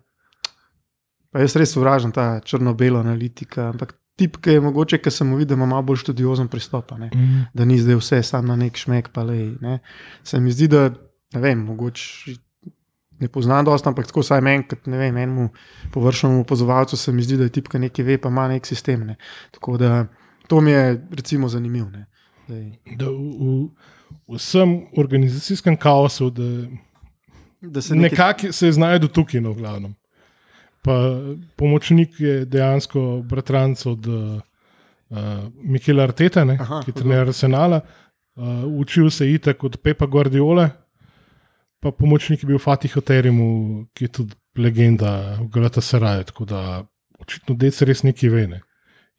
Pa jaz res sovražim ta črno-belo analitika. Ampak tip, ki je mogoče, ki se mu vidi, da ima malo bolj študiozen pristop. Mm. da ni zdaj vse samo na nek šmek. Pa lej, ne. Se mi zdi, da ne vem, mogoče. Ne poznam dosta, ampak tako vsaj meni, kot ne vem, enemu površnemu opozovalcu se mi zdi, da je tipka nekaj ve, pa ima nek sistem. Ne. Tako da to mi je recimo zanimivo. Da v, v vsem organizacijskem kaosu, da Da se nekaj, nekako se znašel tukaj, no, v glavnem. Pa pomočnik je dejansko bratranc od uh, Mikela Arteta, ne, Aha, ki je trener Arsenala. Uh, učil se je itak od Pepa Guardiola, pa pomočnik je bil Fatih Oterimu, ki je tudi legenda v Galatasaraju. Tako da očitno dec res nekaj ve. Ne.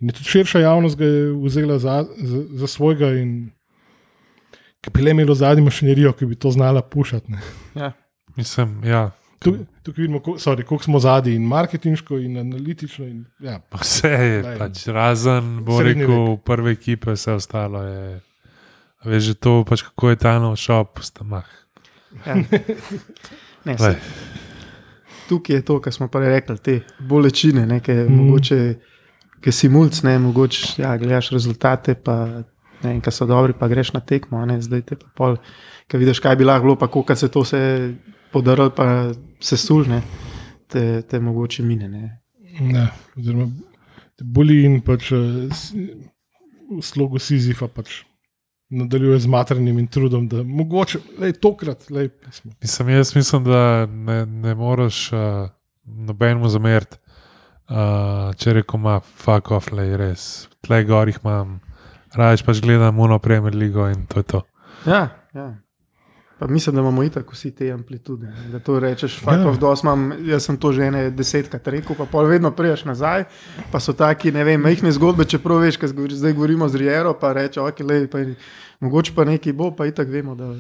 In tudi širša javnost ga je vzela za, za, za svojega in ki bi le imelo zadnji mašinerijo, ki bi to znala pušati. ne. ja, Mislim, ja. Tu- Tukaj vidimo, sorry, koliko smo zadnji, in marketinško, in analitično. In, ja, Pa Vse je Glej. pač razen, bo rekel, prve ekipe, vse ostalo je. a Veš, že to, pač kako je ta nov šop, stamah. ja. Ne, se, tukaj je to, kar smo prej rekli, te bolečine, ne, ki Mm. mogoče, ki si mulj, ne, mogoče ja, gledaš rezultate, pa ne, in, ki so dobri, pa greš na tekmo, a ne, zdaj te pa pol, ki vidiš, kaj bi lahko bilo, pa koliko se to vse podarilo, pa se sulne, te, te mogoče mine. Ne. ne, oziroma, te boli in pač eh, v slogu Sizifa pač nadaljuje z maternim in trudom, da mogoče lej, tokrat, lej, smo. Mislim, jaz mislim, da ne, ne moreš uh, nobenemu zameriti, uh, če reko ima fuck off, le res. Tle gor jih imam, raje pač gledam Uno Premier Ligo in to je to. Ja, ja. Pa mislim, da imamo itak vsi te amplitude. Da to rečeš, Ja. dos, imam, jaz sem to že ene desetkrat rekel, pa pol vedno priješ nazaj. Pa so taki, ne vem, majhne zgodbe, čeprav veš, kaj govori- zdaj govorimo z Riero, pa reče, ok, lej, pa, mogoče pa nekaj bo, pa itak vemo, da o-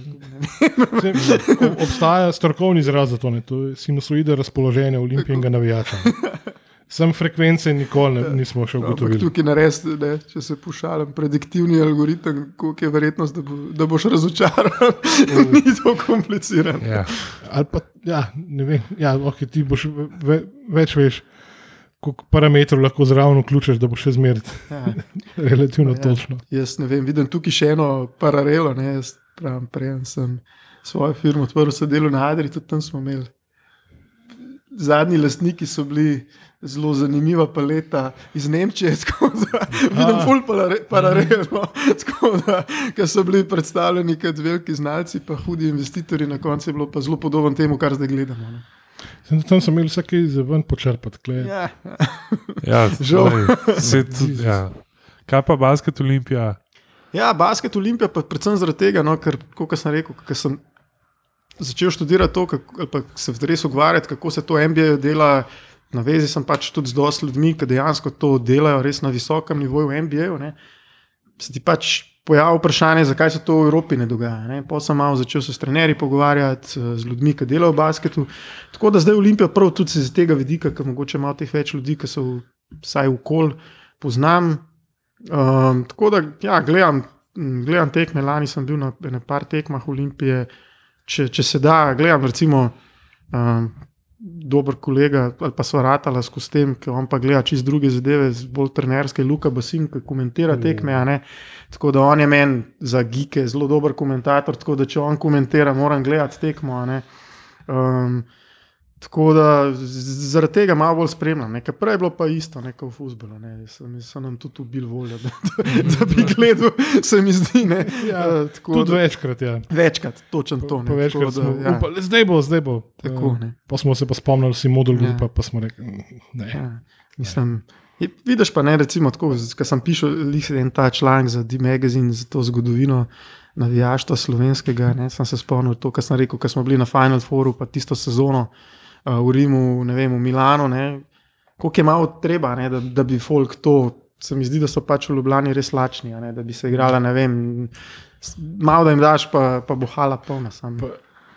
Obstaja strokovni izraz za to, ne, to je sinusoide razpoloženja olimpijskega navijača. Sem frekvence nikoli ne, nismo še ugotovili. tukaj narediti, ne, če se pošalim, prediktivni algoritem, koliko je verjetnost, da, bo, da boš razočaran. Ni to komplicirano. Ja. Ali pa, ja, ne vem, ja, okay, ti boš ve, ve, več veš, koliko parametrov lahko zraven vključiš, da bo še zmeraj Ja. relativno Ja. točno. Jaz ne vem, vidim tukaj še eno paralelo. Ne, jaz pravim, prej sem svojo firmo odprl, se delo na Adri, tudi tam smo imeli. Zadnji lastniki so bili zelo zanimiva paleta iz Nemčije, da vidim, ful paralelno, da, ker so bili predstavljeni kot veliki znalci, pa hudi investitorji, na koncu je bilo pa zelo podobno temu, kar zdaj gledamo. Ne. Sem, tam sem imel vsake za ven počrpati. Ja, Ja, Žal. tudi, ja. Kaj pa basket Olimpija? ja basket Olimpija, pa predvsem zaradi tega, no, ker, kot sem rekel, ker sem začel študirati to, kako, ali pa se res ukvarjati, kako se to MBA dela. Na vezi sem pač tudi z dosti ljudmi, ki dejansko to delajo res na visokem nivoju v MBA. -u, Se ti pač pojavi vprašanje, zakaj se to v Evropi ne dogaja. Ne? Pa sem malo začel se s trenerji pogovarjati, eh, z ljudmi, ki delajo v basketu. Tako da zdaj Olimpija prav tudi z tega vidika, ker mogoče malo teh več ljudi, ki so vsaj v kol, poznam. Um, tako da ja, gledam, gledam tekme, lani sem bil na ene par tekmah Olimpije. Če, če se da, gledam recimo. Um, Dober kolega, ali pa sva ratala skozi tem, ki on pa gleda čist druge zadeve, bolj trenerske, Luka Basin, ki komentira tekme. a ne. Tako da on je meni za gike zelo dober komentator, tako da če on komentira, moram gledati tekmo. Um, tako da zaradi tega malo bolj spremljam. ne. Ker Prej je bilo pa isto, ne kot v fusbolu. So, so nam tudi ubili voljo, da, da, da bi gledal, se mi zdi. Ne. Ja, Eh, tako Tudi da- večkrat, ja. Večkrat, točno to. Ne, po večkrat tako smo da, ja. upali, zdaj bo, zdaj bo. Tako, ne. Pa smo se pa spomnili, vsi modul Ja. grupa, pa smo rekli, "Mm, ne. Ja, mislim, je, vidiš pa ne, recimo, tako, ko sem lih en ta članek za D-Magazine, za to zgodovino navijaštva slovenskega, ne, sem se spomnil to, kar sem rekel, ko smo bili na Final Fouru, pa tisto sezono v Rimu, ne vem, v Milano, ne, koliko je malo treba, ne, da, da bi folk to. Se mi zdi, da so pač v Ljubljani res lačni, ne, da bi se igrala, ne vem, malo da jim daš, pa, pa bo hala polna. Sam. Pa,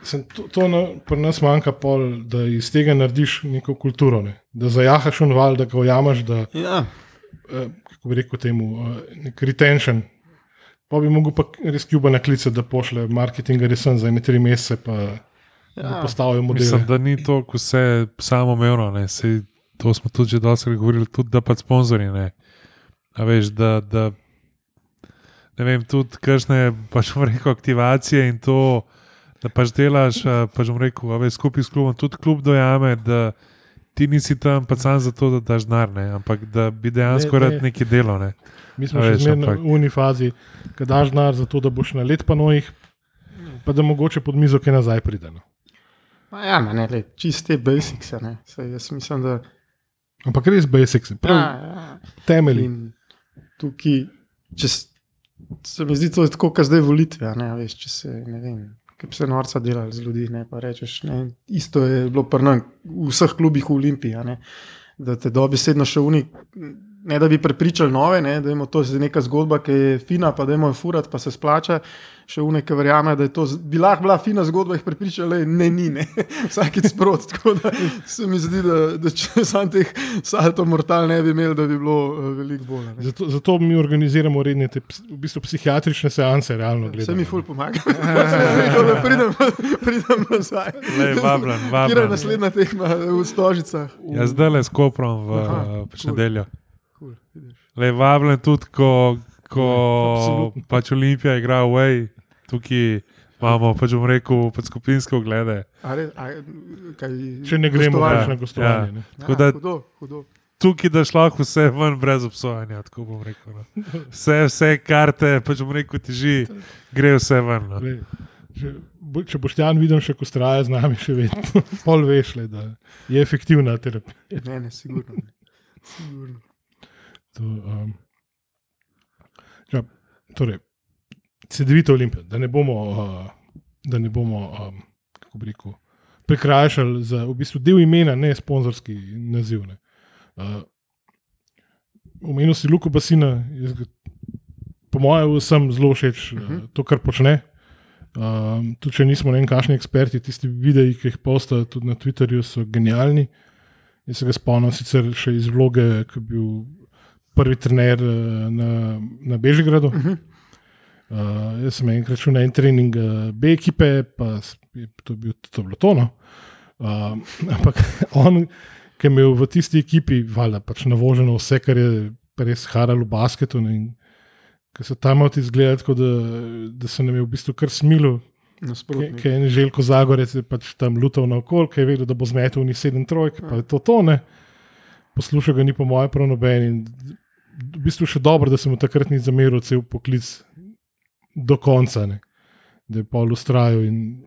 sem, to to na, pri nas manjka pol, da iz tega narediš neko kulturo. Ne? Da zajahaš unval, da ga ujameš, da Ja, eh, kako bi rekel temu, eh, nek retention. Pa bi mogel pa res Kuba naklicati, da pošle marketing resen za ene tri mesece, pa ja. postavijo modele. Mislim, da ni to vse samoumevno. ne, saj To smo tudi že dosti govorili, tudi da pa sponzorji. Ne. A veš, da, da ne vem, tudi kakšne pač rekel, aktivacije in to, da pač delaš, pač bom rekel, a veš, skupaj s klubom, tudi klub dojame, da ti nisi tam pa sam zato, da daš denar, ne, ampak da bi dejansko Ne, ne. rad nekaj delo. Ne. Mi smo še veš, zmeraj ampak- v uni fazi, da daš denar za to, da boš na let pa nojih, pa da mogoče pod mizo kaj nazaj pride. No. Ma ja, ma ne, le, čiste basics. Ne. Saj, jaz mislim, da Ampak res basics, prav ja. ja, ja. temelji. In tukaj, če se mi zdi to je tako, kot zdaj volitve. Ne, veš, če se ne vem. Ki bi se norca delali z ljudi, ne, pa rečeš, ne, isto je bilo pri nas, v vseh klubih v Olimpiji, da te dobesedno še uni, ne da bi prepričali nove, ne, da je to zdaj neka zgodba, ki je fina, pa da je moj furat, pa se splača. Še une, ki verjame, da je to z- bi lahko bila fina zgodba, jih prepričali, ne, ni, ne, vsakeč sprot. Tako da se mi zdi, da, da če sam teh salto mortal ne bi imel, da bi bilo uh, veliko bolje. ne. Zato, zato mi organiziramo redne te, v bistvu psihiatrične seanse, realno Vse gledano. mi ful pomaga. Da pridem, pridem nazaj. Lej, vablen, Kjer je vablen. naslednja tekma v Stožicah? V- Ja, zdaj le s koprom v Aha, cool. nedeljo. Cool. Le vabljen tudi, ko, ko Absolutno. pač Olimpija igra away, tukaj imamo, pač bom rekel, pač skupinske oglede. A re- a, kaj, Če ne gremo gostovanje? več na gostovanje. Ja. Ja, da- hudo, hudo. Tukaj daš lahko vse ven brez obsojanja, tako bom rekel. No. Vse, vse karte, pač bom rekel, teži, gre vse ven. No. Če, bo- če boš tam videl, še ko straja z nami, še vedno, pol veš, le, da je efektivna terapija. Ne, ne, sigurno. Ne. sigurno. To, um, ja, torej, CD-vito Olimpijo, da ne bomo, uh, da ne bomo um, kako bi rekel, prekrajšali za v bistvu del imena, ne sponzorski naziv. Ne. Uh, Omenil si Luko Basina, jaz po mojem, vsem zelo všeč uh, Mhm. to, kar počne. Um, tudi če nismo ne vem, kakšni eksperti, tisti videi, ki jih posta tudi na Twitterju, so genialni. Jaz se ga spomnim sicer še iz vloge, ki je bil prvi trener eh, na, na Bežigradu. Mhm. Uh, jaz sem enkrat šel na en trening uh, B ekipe, pa je to, bil, to bilo to. No. Uh, ampak on, ki je imel v tisti ekipi, valjda pač navoženo vse, kar je res haralo v basketu. ne, In, ki so tam od izgledali, tako da, da se nam je v bistvu kar smilo. Ki je en Željko Zagorec je pač tam lutal naokol, ki je vedel, da bo zmetel ni sedem trojk, pa je to tone. Poslušal ga ni po mojem prav noben. In v bistvu še dobro, da sem takrat ni zameril cel poklic do konca, ne. da je pol ustrajal. in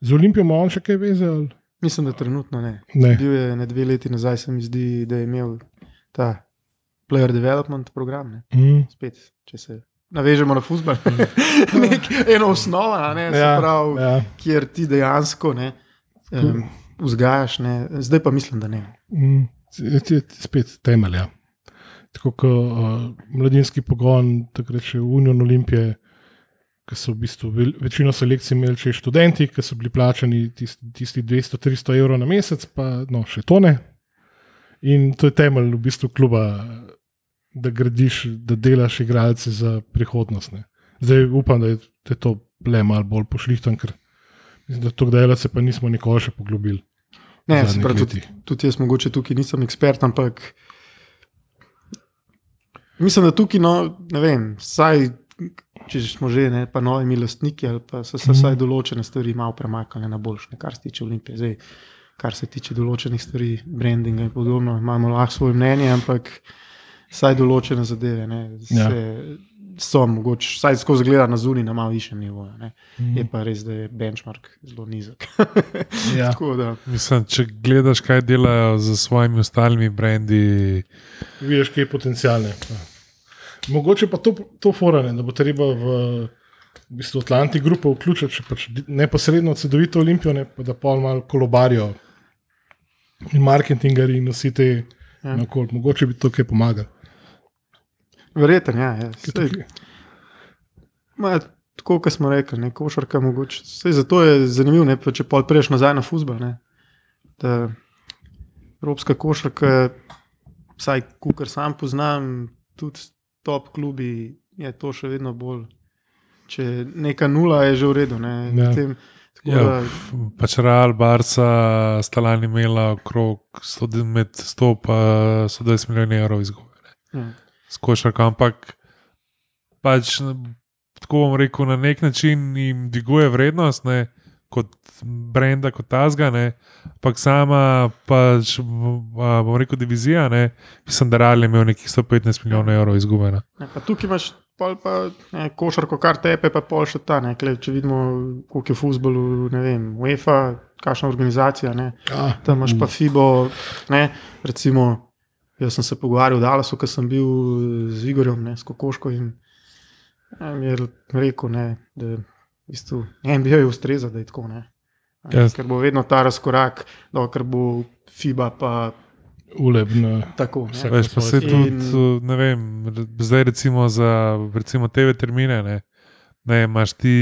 Z Olimpijo ima on še kaj veze? Ali? Mislim, da trenutno ne. Ne. Bil je ne dve leti nazaj, se mi zdi, da je imel ta player development program. Ne. Mm. Spet, če se navežemo na futbol. Nek, eno osnovo, a ne, Ja, pravi, ja. kjer ti dejansko ne, um, vzgajaš. Ne. Zdaj pa mislim, da ne. Mm, spet temelj. Ja. Tako kot uh, mladinski pogon, takrat še Union Olimpije, ki so v bistvu večino selekcij imeli še študenti, ki so bili plačani tisti, tisti 200-300 evrov na mesec, pa no, še to ne. In to je temelj v bistvu kluba, da gradiš, da delaš igralce za prihodnost. Ne. Zdaj upam, da je, da je to le malo bolj pošlihtan, ker mislim, da to dela se pa nismo nikoli še poglobili. Ne, pravi, tudi, tudi jaz mogoče tukaj nisem ekspert, ampak mislim, da tukaj, no, ne vem, vsaj, če smo že, ne, pa novimi lastniki, ali pa so se Mhm. vsaj določene stvari malo premaknile na boljše, kar se tiče Olimpije. Zdaj, kar se tiče določenih stvari, brandinga in podobno, imamo lahko svoje mnenje, ampak vsaj določene zadeve ne, Ja. So mogoče, vsaj skozi gleda na zunaj na malo višjem nivoju. Ne. Mhm. Je pa res, da je benchmark zelo nizek. Ja. Mislim, če gledaš, kaj delajo z svojimi ostalimi brendi, Vidiš, kje je potencijalne. Mogoče pa to, to forane, da bo treba v, v bistvu Atlanti grupo vključiti, če pač neposredno cedovito olimpijo, ne, pa da pol malo kolobarijo in marketingari in vsi te Ja. nakol. Mogoče bi to kaj pomagalo. Verjeten, ja. ja. Sej, Ma, tako kot smo rekli, ne, košarka mogoče. Sej, zato je zanimivo, ne, pa če pol prejš nazaj na da Evropska košarka, vsaj kar sam poznam, tudi top klubi, je to še vedno bolj. Če neka nula je že v redu. Ne, Ja. Tem, ja, da, pač Real, Barca, sta lani imela okrog 100, med 100 in 120 milijonov evrov izgube. ja. S košarko, ampak pač, tako bom rekel, na nek način jim dviguje vrednost, ne, kot brenda, kot tazga, ne, ampak sama, pač, bom rekel, divizija, ne, mislim, da Real je imel nekih 115 milijonov evrov izgubljena. Ne, pa tukaj imaš pol pa, ne, košarko, kar tepe, pa pol še ta. Ne, Kle, če vidimo, koliko je v futbolu, ne vem, UEFA, kakšna organizacija. Ne, Ah, Tam imaš pa FIBO, ne, recimo. Jaz sem se pogovarjal v Dallasu, ko sem bil z Igorjem, ne, s Kokoško in ja, mi je rekel, ne, da v bistvu, NBA je ustreza, da je tako. Ne. A, Ja. Ker bo vedno ta razkorak, dokler bo FIBA pa ulebno. tako. Ne. Veš, pa se In- tudi, ne vem, zdaj recimo za recimo TV termine, ne, ne imaš ti.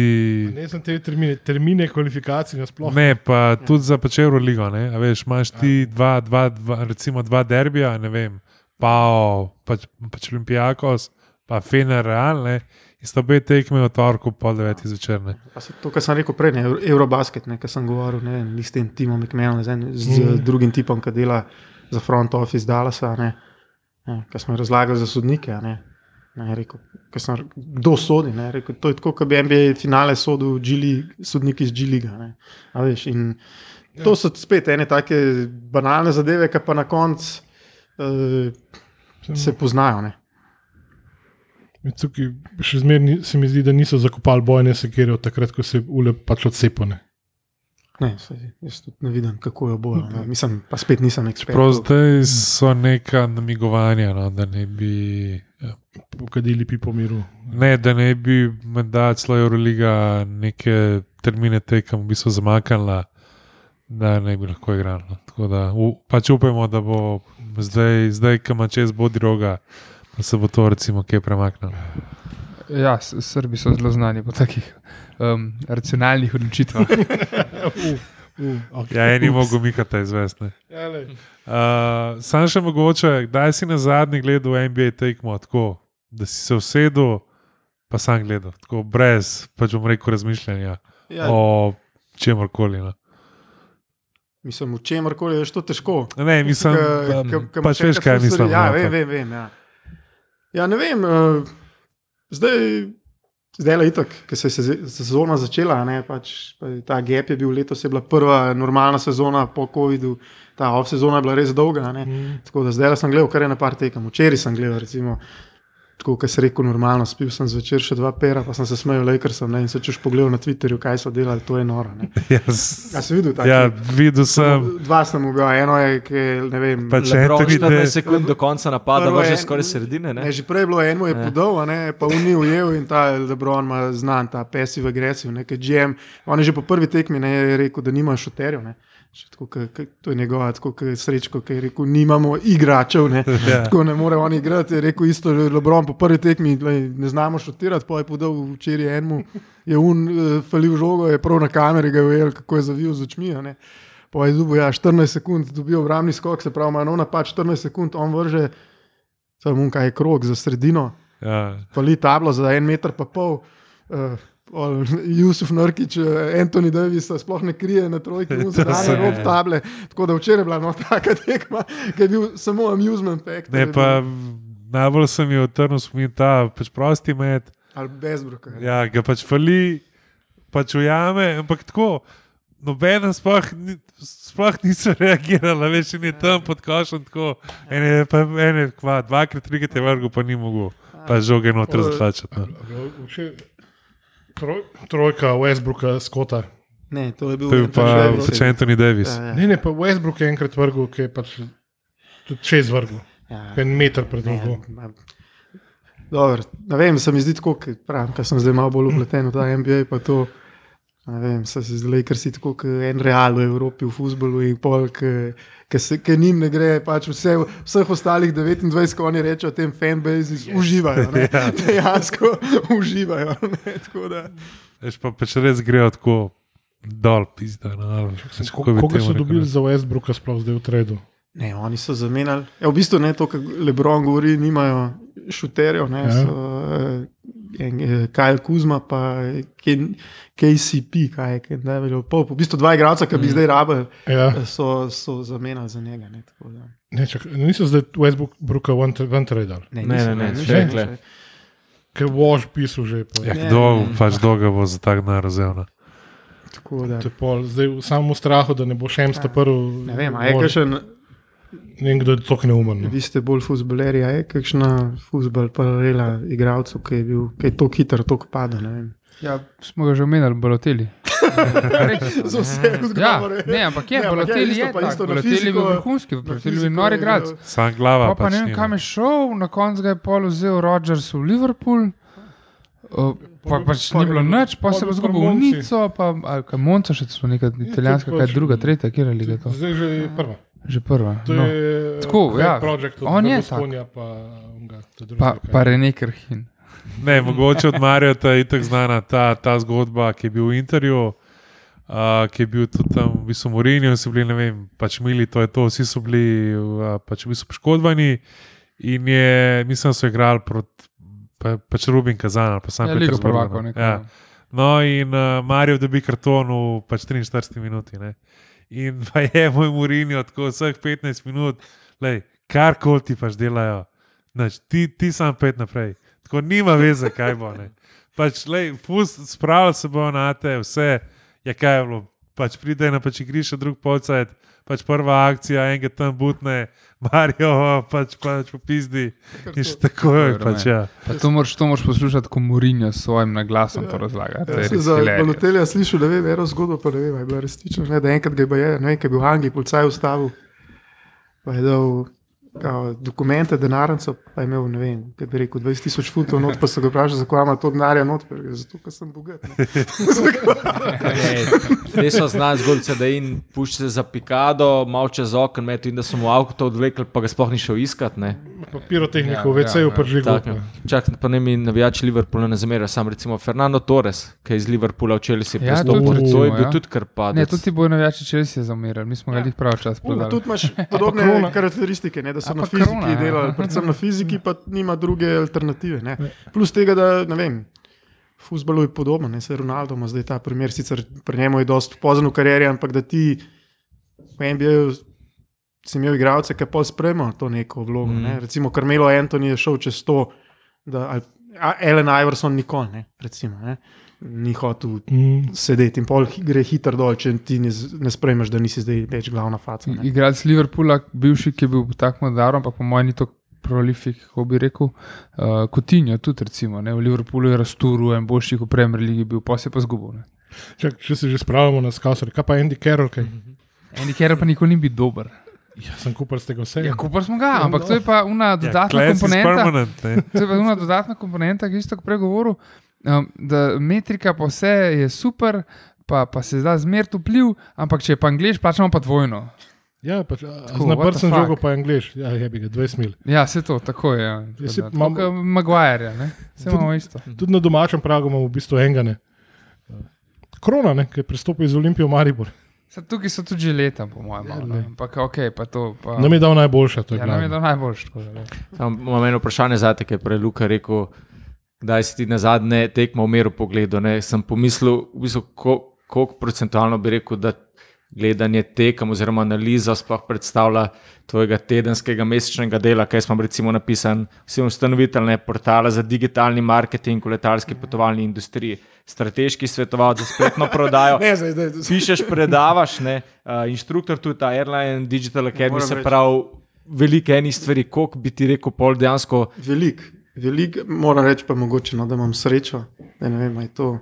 Ne sem te termine, termine kvalifikacij nasploh. Ne, pa tudi za pač Euroligo, ne, a veš, imaš ti dva, dva, dva, recimo dva derbija, ne vem, pa pač, pač Olimpijakos, pa Fener Real, ne, in sta obe tekme v torku pol devetih zvečer, ne. Pa se To, kar sem rekel prej, ne, Euro- Eurobasket, ne, kar sem govoril ne, s tem timom McMahon, z, z Mm. drugim tipom, ki dela za front office Dallasa, ne, ne, kar smo razlagali za sodnike. a Ne, ne, rekel, sem, kdo sodi? Ne, rekel, to je tako, kot bi NBA finale sodil G-League, sodniki iz G-Liga. ne, a veš, in To so spet ene take banalne zadeve, ki pa na koncu uh, se poznajo. Ne. Tukaj še zmeraj se mi zdi, da niso zakopali bojne sekere od takrat, ko se je ule pač odcepone. Ne, saj, jaz tudi ne vidim, kako jo bojo. Ne. Mislim, pa spet nisem ekspert. Prav zdaj so neka namigovanja, no, da ne bi. ja, Pokadili pi po miru. Ne, da ne bi menda celo Euroliga neke termine tekem v bistvu zamaknila, da ne bi lahko igrala. no. Tako da u, pač upajmo, da bo zdaj, zdaj ki ima čez bodi roga, da se bo to recimo kje premaknilo. Ja, Srbi so zelo znani po takih um, racionalnih odločitvah. Uh, okay. Ja, eni mogo mikati izvestne. Ja. Uh, sam še mogoče, kdaj si na zadnji gledal NBA tekmo tako, da si se usedel, pa sam gledal, tako brez, pač bom rekel, razmišljanja Ja, o čemorkoli. No. Mislim, v čemer koli je to težko. Ne, mislim, ka pač veš, kaj mislim. Ja, vem, pač. vem, vem. Ja. ja, ne vem. Uh, zdaj, Zdaj je itak, ker se je sezona začela, ne, pač, ta gap je bil letos, je bila prva normalna sezona po COVID-u, ta off-sezona je bila res dolga. Ne, Mm. tako da zdaj sem gledal kar ena par tekem, včeraj sem gledal, recimo, tako kot se rekel, normalno, spil sem zvečer še dva pera, pa sem se smejal, ker sem ne, in se češ pogledal na Twitterju, kaj so delali, to je noro. Ja, si videl tako? ja, videl sem. Dva sem ubil, eno je, ki ne vem, Pač Lebron Anthony 14 Davis- sekund do konca napada, vrže je- skoraj sredine. Ne? Ne, že prej je bilo eno, je Ja. podal, a ne, pa uni ujel in ta Lebron ima znan, ta passive agresiv, nekaj GM. On je že po prvi tekmi ne, je rekel, da nima šuterjev. Ne. Tako, ke, ke, to je njegova tako, srečko, ki je rekel, nimamo igračev, ne, Ja. tako ne more on igrati. Je rekel isto Lebron po prvi tekmi, glej, ne znamo šutirati, pa je podal včeraj enemu, je un uh, falil žogo, je prav na kameri ga je ujel, kako je zavil z očmi. Pa je dobil ja, 14 sekund, dobil obrambni skok, se pravi, ima nov napad 14 sekund, on vrže, samo kaj je krog za sredino, Ja, pali tablo za en meter pa pol. Uh, Jusuf Nurkič, eh, Anthony Davis, a sploh ne krije na trojki, sem- rob table. Tako da včeraj je bila no, taka tekma, ki je bil samo amusement factor. ne, pa najbolj sem jih otrnil spomin ta pač prosti met. Ali bezbroka. Ja, ga pač fali, pač ujame, ampak tako. Noben sploh, ni- sploh niso reagirali, veš, in je tam pod košem tako. En je pa ene, kva, dvakrat, trikrat je vrgel, pa ni mogel. Pa žoge noter zatlačati. No. Troj, trojka Westbrooka Scotta. Ne, to je bil, To je Anthony pa Davis. pač Anthony Davis. Ja, ja. Ne, ne, pa Westbrook je enkrat vrgel, ki je pač tudi čez vrgel, Ja. en meter pred ma- Dobro, ne vem, se mi zdi tako, ker sem zdaj malo bolj upleten v ta NBA. pa To, ne vem, se mi zdi, ker si tako kot en real v Evropi, v futbolu in pol, ki njim ne gre, pač vse, vseh ostalih 29, ko oni rečejo, tem fanbase yes. uživajo. Ne, Ja. Dejansko uživajo. Ne, tako da. Veš pa pač res grejo tako dol, pizda. No, bi Koga temu so dobili za Westbrooka sploh zdaj v tredu? Ne, oni so zamenjali. Ja, v bistvu ne to, kar Lebron govori, nimajo šuterjev. Ne, Ja. so, Kajl Kuzma, pa Ken- KCP, kaj je, ne veljo. Pol, v bistvu dva igralca, ki bi zdaj rabili, Ja. so, so zamenjali za njega. Ne, tako da. Ne, čak, niso zdaj Westbrooka ven ven tradali, Ne, ne, ne, še niso. rekle. ker Wash pisal že. Pa. Ja, Ne, kdo ne, ne. pač dolgo bo za tak narazevna. Tako da. To je pol, zdaj v samem strahu, da ne bo še en stopil. Ne vem, a je kakšen, Ne vem, kdo je tako neumen. No. vi ste bolj fuzbaleri, a je kakšna fuzbal paralela igralcu, ki je bil, ki je tako hiter, tako ne vem. Ja, smo ga že omenjali, boloteli. Za vse Ja, odgovore. ne, ampak je, Ne, ampak je boloteli isto, je. Boloteli je bil vrhunski, boloteli je bil nori grad. Sam glava Pa, pa ne vem, kam je šel, na koncu ga je pol vzel Rodgers v Liverpool. Uh, pa pač Pa ni je bilo bil- nič, pa pa se bil zgubil v. Nico, pa Monca še celo neka italijanska, tudi kaj pač- druga, tretja, kjer je liga to? Zdaj že je prva. Že prva. To No. je Tako, ja. Project od On je Berlusconija, pa drugi, Pa, pa René Krhin. Ne, mogoče od Marija je tako znana ta, ta zgodba, ki je bil v intervjuju, uh, ki je bil tudi tam v bistvu Morinju, so bili, ne vem, pač mili, to je to, vsi so bili uh, pač v bistvu poškodovani in je, mislim, so igrali proti pa, pač Rubin Kazan ali pa sam Ja, Ligo Petersburg, prvakov. no. neko. Ja. No, in uh, Marijo dobi karton v pač 43 minuti. Ne? In pa je moj Murinjo, tako vseh 15 minut, lej, kar koli ti pač delajo, Nač, ti, ti sam pet naprej. Tako nima veze, kaj bo. Ne. Pač, lej, pust, spravili se bo na te, vse je kaj je bilo. Pač pride na pač igrišče, drug polcajt, pač prva akcija, enega tam butne, Marijo, pač, pač popizdi. In še tako je, Dobro, pač ja. Pa to moraš, to moraš poslušati, ko Murinjo s svojim naglasom to razlaga. To je Ja, res za. Balotelja slišal, da vem, eno zgodbo, pa ne vem, je bila resnična. Ne, da enkrat ga je, ne vem, kaj je bil v Angliji, policaj ustavil, pa je dal kao, dokumente, denarnico, pa je imel, ne vem, kaj bi rekel, 20 tisoč funtov not, pa so ga vprašali, zakaj ima to denarja not, pa je zato, ker sem bogat. ne." Te so znane zgodbice, da jim puščate za pikado, malo čez okno, in da so mu avto odvlekli, pa ga sploh ni šel iskat. Ne? Pa Pirotehniko, Ja, v WC-ju ja, ja. Tako, čak, pa ne mi navijači Liverpoola ne zamerajo, sam recimo Fernando Torres, ki je iz Liverpoola v Chelsea Ja, prestopil, tudi to je bil ja. tudi kar padec. Ne, tudi ti bojo navijači Chelsea zamerali, mi smo ga Ja. jih prav čas prodali. tudi imaš podobne Corona. karakteristike, ne, da so A na fiziki Corona, ja. delali, predvsem na fiziki, pa nima druge alternative. Ne. Plus tega, da ne vem. Fusbalu je podobno, ne se Ronaldo ima zdaj ta primer, sicer pri njemu je dosti pozno v karieri, ampak da ti v NBA-ju si imel igralce, ki pol spremljajo to neko vlogo. Mm. Ne. Mm. Recimo Carmelo Anthony je šel čez to, da ali Ellen Iverson nikoli ne, recimo, ne. Ni hotel Mm, sedeti in pol gre hitro dol, če ti ne, ne sprejmeš, da nisi zdaj več glavna faca. ne. Igralec Liverpoola, bivši, ki je bil tako modar, ampak po mojem ni tako prolifik, kako bi rekel. Uh, Kotinjo tudi, recimo, ne, v Liverpoolu je rasturil, en boljših v Premier League bil, pa se pa zgubil. ne. čak, če se že spravimo na skausor, kaj pa Andy Carroll, kaj? Andy Carroll pa nikoli ni bil dober. Ja, sem kupal z tega vse. Ja, kupar smo ga, ampak to je pa una Ja, dodatna is komponenta. To je pa ena dodatna komponenta, ki isto prej govoril, um, da metrika pa vse je super, pa, pa se zda zmer vpliv, ampak če je pa angliš, plačamo pa dvojno. Ja, pač, Tako, naprcem fuck? žogo pa je angliš. Ja, je bi ga 20 mil. Ja, se to, tako je. Ja. Ja, Tako imam- kot Maguire, ne? Tudi- imamo isto. Tudi na domačem pragu imamo v bistvu engane. Krona, ne, ki je pristopil iz Olimpije v Maribor. Saj tukaj so tudi že leta, po mojem. Ja. Ampak ok, pa to. Pa, Nam je dal je ja, nam je to najboljše. Samo Imam eno vprašanje za te, ki je prej Luka rekel, kdaj si ti na zadnje tekmo v meru pogledal. Ne? Sem pomislil, v bistvu, ko- koliko procentualno bi rekel, da gledanje tekem oziroma analiza sploh predstavlja tvojega tedenskega, mesečnega dela, kaj smo recimo napisali, vsi ustanovitelj portala za digitalni marketing v letalski potovalni industriji, strateški svetovalec za spletno prodajo. Ne, zdaj, zdaj, zdaj. pišeš, predavaš, ne, uh, inštruktor tudi ta Airline Digital Academy, se pravi, velike enih stvari, koliko bi ti rekel, pol dejansko. Velik, velik, moram reči, pa mogoče, no, da imam srečo, da ne vem, je to.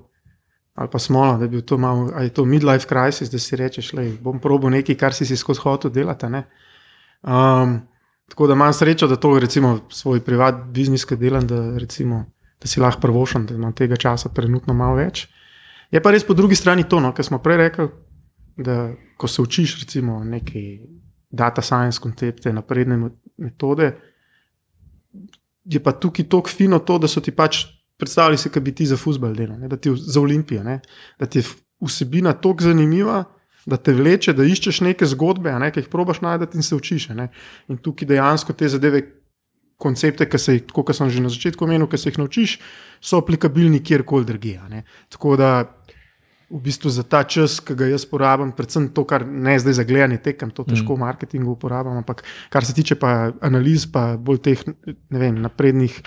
Ali pa smola, da je bil to malo, ali je to midlife crisis, da si rečeš, da bom probil nekaj, kar si si skozi hotel delati. Um, tako da imam srečo, da to recimo svoj privat biznis, ki delam, da, recimo, da si lahko prvošam, da imam tega časa trenutno malo več. Je pa res po drugi strani to, no, kar smo prej rekli, da ko se učiš recimo neke data science koncepte, napredne metode, je pa tukaj tako fino to, da so ti pač predstavljali, se, kaj bi ti za futbol delal, ne, da ti v- za olimpijo, ne, da ti je vsebina tako zanimiva. Da te vleče, da iščeš neke zgodbe, ne, ki jih probaš najti in se učiš. ne. In tukaj dejansko te zadeve, koncepte, ki se jih, kot sem že na začetku omenil, ki se jih naučiš, so aplikabilni kjerkoli drugje. Tako da v bistvu za ta čas, ki ga jaz porabim, predvsem to, kar ne zdaj za gledanje tekem, to težko v marketingu uporabljam, ampak kar se tiče pa analiz, pa bolj teh vem, naprednih.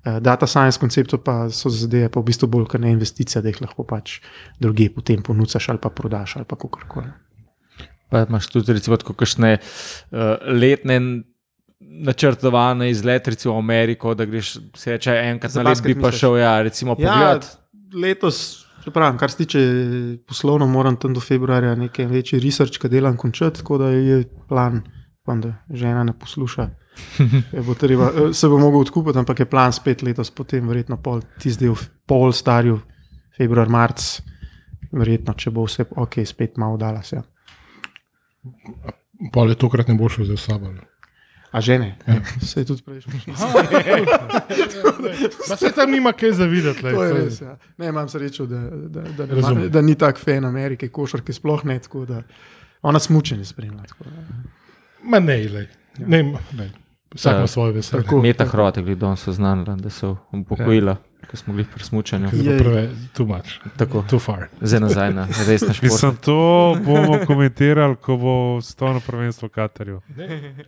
Uh, data science konceptov pa so zadeve, pa v bistvu bolj kot ne investicija, da jih lahko pač druge potem ponucaš ali pa prodaš ali pa kakorkoli. Pa imaš tudi recimo, kakšne uh, letne načrtovane izlete, recimo v Ameriko, da greš se reče enkrat Za na let, bi pa misliš? šel, ja, recimo Ja, pogledat. letos, se pravi, kar se tiče poslovno, moram tam do februarja nekaj večji research, ki delam, končati, tako da je plan, upam, da žena ne posluša. bo Treba, eh, se bo mogel odkupiti, ampak je plan spet letos, potem verjetno pol, tisti del, pol starju, februar, marc, verjetno, če bo vse ok, spet malo dala se. Pa je tokrat ne bo šel za sabo. ne. A žene, ja. se je tudi prejšnji. Pa se tam nima kaj zavidati. lej, To je res. Ja. Ne, imam srečo, da, da, da, ne, Razumem. ma- da ni tak fan Amerike, košarke sploh ne. tako Da, ona smučenje spremlja. tako da. Ma ne, lej. ne, ma- lej. Vsak ima svoje veselje. tako. Meta Hrvati, ki so se znali, da so upokojila, ja. ko smo bili pri smučanju. Ker je Tako, too far. zdaj nazaj na resne športe. Mislim, to bomo komentirali, ko bo stvarno prvenstvo Katarju.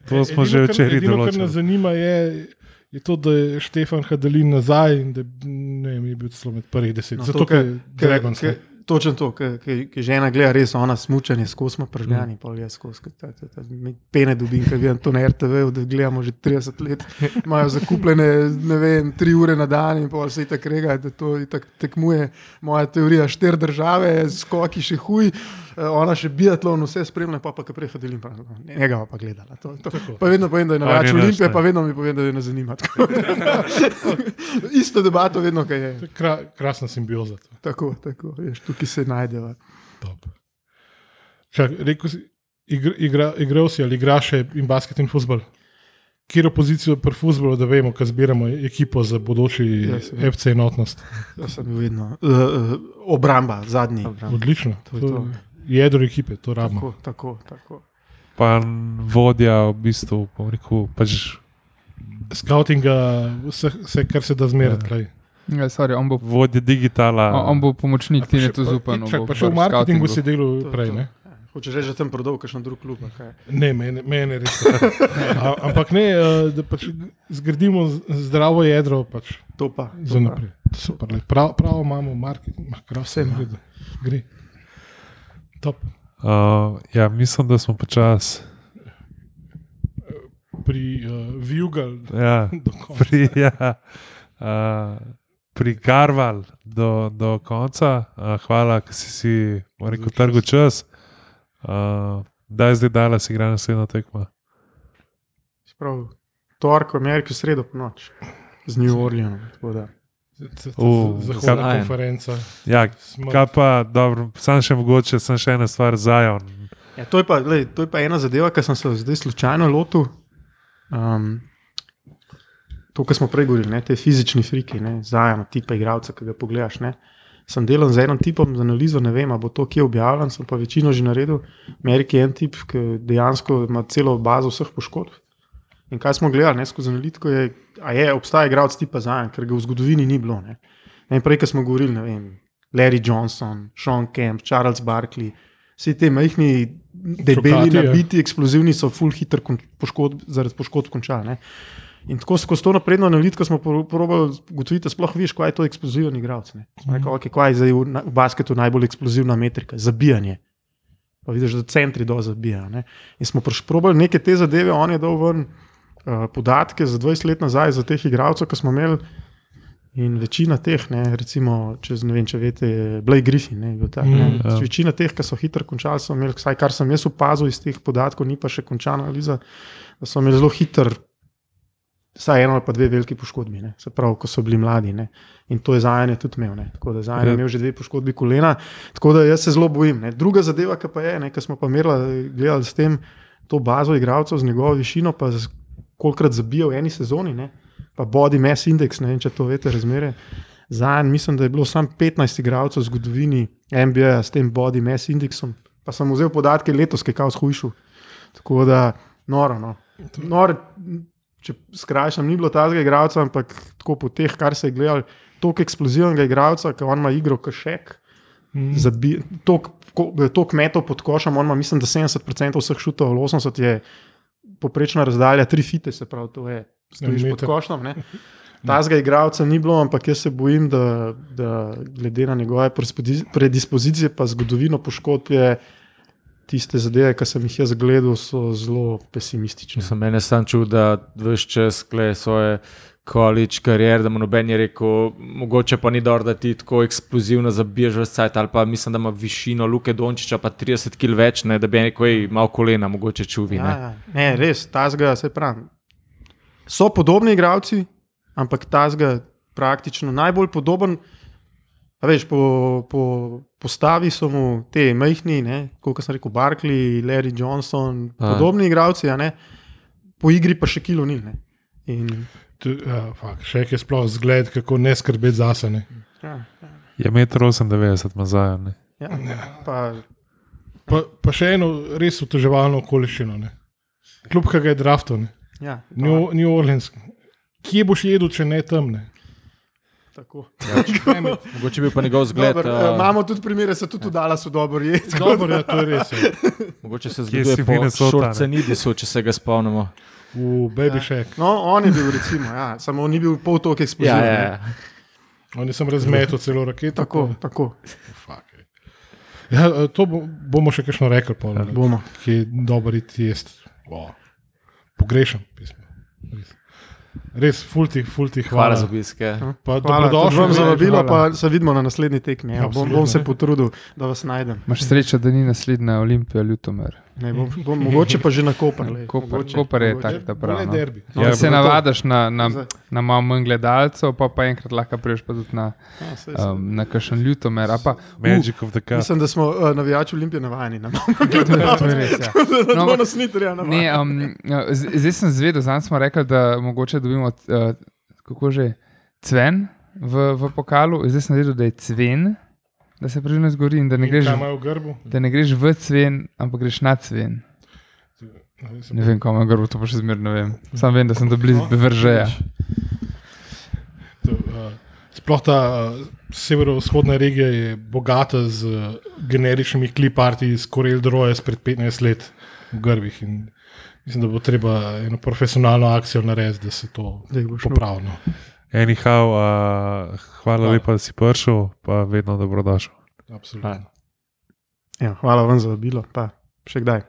To smo že včeraj Edino, kar določili. nas zanima, je, je to, da je Štefan Hadalin nazaj in da ne vem, je bil celo med prvih deset. No, Zato, to, ker ke- je ke- Dragons. Točno to, ki žena gleda res ona smučanje, skozi smo pržgani, pol jaz skozi. Pene dobim, ker vidim to na RTV, da gledamo že 30 let. Imajo zakupljene, ne vem, 3 ure na dan in pol se itak rega, da to itak tekmuje. Moja teorija, štiri države, skoki še huj, ona še biatlon, vse spremlja, pa pa kar prehodelim, pa njega pa gledala. To, to. Pa vedno povem, da je naš, Olimpije, pa vedno mi povem, da je ne zanima. Isto debato vedno, kaj je. Kra, krasna simbioza. To. Tako, tako, veš, tukaj se najdeva. Top. Čak, rekel si, igra, igra, igral si ali igraš še in basket in futbol. Kjer pozicijo pri futbolu, da vemo, kaj zbiramo ekipo za bodoči Ja. FC enotnost. Jaz sem vedno. Uh, obramba, zadnji. Odlično. To je To to. Je jedro ekipe, to rabimo. Tako, tako, tako. Pa vodja, v bistvu, bom rekel, pač Scoutinga, vse, vse, kar se da zmerati. Ja. Ja, sorry, on, bo, vodja digitala. on, on bo pomočnik Tine Tuzupanu. Čak, pa še v marketingu si delal prej. Ne? Hočeš reči, da tam prodal kakšen drug klub. Ne, mene, mene res. A, ampak ne, eh, da pač zgradimo zdravo jedro pač To pa. za to pa. naprej. Super, prav, prav imamo marketing, ma, vse ima. Gre. Top. Uh, ja, mislim, da smo počasi. Pri uh, Vijugal Ja, pri, ja, uh, pri Karval do, do konca. Uh, hvala, da si si rekel, čas. trgu čas. Uh, da je zdaj dala, si igra naslednjo tekmo. Prav, torek v Ameriki, sredo po noč, z New Orleanom. Uh, Zahodna kaj- konferenca. Ja, kaj pa, dobro, sam še mogoče, sem še ena stvar zajon. Ja, to, je pa, lej, to je pa ena zadeva, ki sem se zdaj slučajno lotil. Um, to, kar smo prej govorili, ne, te fizični friki, zajam, tipa igralca, ki ga pogledaš. Ne. Sem delal z enim tipom za analizo, ne vem, ali bo to kje objavljeno, sem pa večino že naredil. V Ameriki je en tip, ki dejansko ima celo bazo vseh poškodb. In kaj smo gledali ne, skozi analitiko, je, a je obstaja igralec tipa zajam, ker ga v zgodovini ni bilo. Ne. Ne, prej, ko smo govorili, ne vem, Larry Johnson, Sean Kemp, Charles Barkley, vsi ti majhni, debeli, Čokati, ja. nabiti, eksplozivni so full hitro kon, poškodb, zaradi poškodb končali. In tako skozi to napredno analitiko smo poskušali ugotoviti, da sploh veš, kaj je to eksploziven igralec. ne. Smo Rekli, okay, kaj je zdaj v, na- v basketu najbolj eksplozivna metrika, zabijanje. Pa vidiš, da centri do zabijajo. ne. In smo probali neke te zadeve, on je dal ven uh, podatke za 20 let nazaj za teh igralcev, ki smo imeli. In večina teh, ne, recimo, če, ne vem, če veste, Blake Griffin, ne, bil tak, ne, Mm, ja. večina teh, ki so hitro končali, so imeli, vsaj kar sem jaz opazil iz teh podatkov, ni pa še končana analiza, da so imeli zelo hiter, vsaj eno ali pa dve veliki poškodbi, ne, se pravi, ko so bili mladi. Ne, in to je zajanje tudi imel. Ne, tako da zajanje Ja. je imel že dve poškodbi kolena, tako da jaz se zelo bojim. Ne. Druga zadeva, ki pa je, ne, ki smo pa merili, gledali s tem, to bazo igralcev z njegovo višino, pa z kolikrat zabija v eni sezoni. Ne, pa body mass index, ne vem, če to veste, razmere. Zanj mislim, da je bilo samo 15 igralcev v zgodovini NBA s tem body mass indeksom. Pa sem vzel podatke letos, ki je kao shujšil. Tako da, noro. No. Nor, če skrajšam, ni bilo tazga igralca, ampak tako po teh, kar se je gledal, toliko eksplozivnega igralca, ki on ima igro kašek. Mm. To kmetov pod košem, on ima, mislim, da 70% vseh šutov, ali 80% je poprečna razdalja, tri fite, se pravi, to je. Stojiš pod košem. Ne? Tazga igralca ni bilo, ampak jaz se bojim, da, da glede na njegove predispozicije, pa zgodovino poškodb, je tiste zadeve, ki sem jih jaz gledal, so zelo pesimistične. Sem mene sam čutil, da vse čas kleje svoje količ karier, da mu noben je rekel, mogoče pa ni dobro, da ti tako eksplozivno zabiješ v sajt, ali pa mislim, da ima višino Luke Dončiča, pa 30 kg več, ne, da bi rekel, ej, malo kolena, mogoče čuvi. Ja, Ne. ja. ne, res, tazga se pravi. So podobni igravci, ampak tazga praktično najbolj podoben. A veš, po, po postavi so mu te majhni, kot sem rekel, Barkley, Larry Johnson, podobni igravci, po igri pa še kilo ne. In, ja, fak, še je sploh zgled, kako ne skrbeti zase. Ne. ja, Je 1,98 m ima zajon. ne. ja, pa, Pa, pa še eno res uteževalno okoliščino. Ne. Kljub kaj je drafto, ne. ja, New, New Orleans. Kje boš jedel, če ne tam? Ne? tako. Mogoče bi pa njegov zgled. Dober, uh, imamo tudi primere, se tudi dala so dobro jesti. Dobro, ja, to je res. Ja. mogoče se zgodi si po Minnesota, ne? Šorcenidisu, če se ga spomnimo. V Baby Shack. No, on je bil, recimo, ja, samo on ni bil pol toliko Ja, eksploziven. ja, ne. ja. Oni sem razmetel celo raketo. Tako, tako. Fuck, ej. Ja, eh, to bo, bomo še kakšno rekli, ne. Bomo. ki je dober iti jesti. Wow. Pogrešam pismo. Res, fulti, fulti Hvala hvala. za obisk. ja. Pa Hvala tudi dobrodošli. vam za vabilo, pa se vidimo na naslednji tekmi. Ja, bom, bom se potrudil, da vas najdem. Imaš srečo, da ni naslednja Olimpija, Ljutomer. Ne, bom, bom, mogoče pa že na Koper. Koper, Koper je tak, da pravi. No. No, Ja, se navadaš na, na, na malo manj gledalcev, pa, pa enkrat lahko priješ pa tudi na, Ja, um, na kakšen Ljutomer. Pa, Magic of the Cup. Mislim, da smo uh, navijači Olimpije navajeni na je res. Ja. No, nas ni treba navajati. Ne, um, ja, zdaj sem zvedel, zdaj smo rekli, da mogoče dobimo uh, kako že cven v, v pokalu. Zdaj sem vedel, da je cven, da se pravilno zgori in da ne In greš, imajo v grbu? da ne greš v cven, ampak greš na cven. Ne vem, kam je grbo, to pa še zmerno vem. Sam vem, da sem dobil No, bevržeja. To, uh, Sploh ta uh, severovzhodna regija je bogata z uh, generičnimi kliparti iz Korel Droje spred 15 let v Grbih. In mislim, da bo treba eno profesionalno akcijo narediti, da se to popravi. no. Anyhow, uh, hvala Hvala. lepa, da si prišel, pa vedno dobrodošel. Absolutno. Ja, hvala vam za vabilo, pa še kdaj.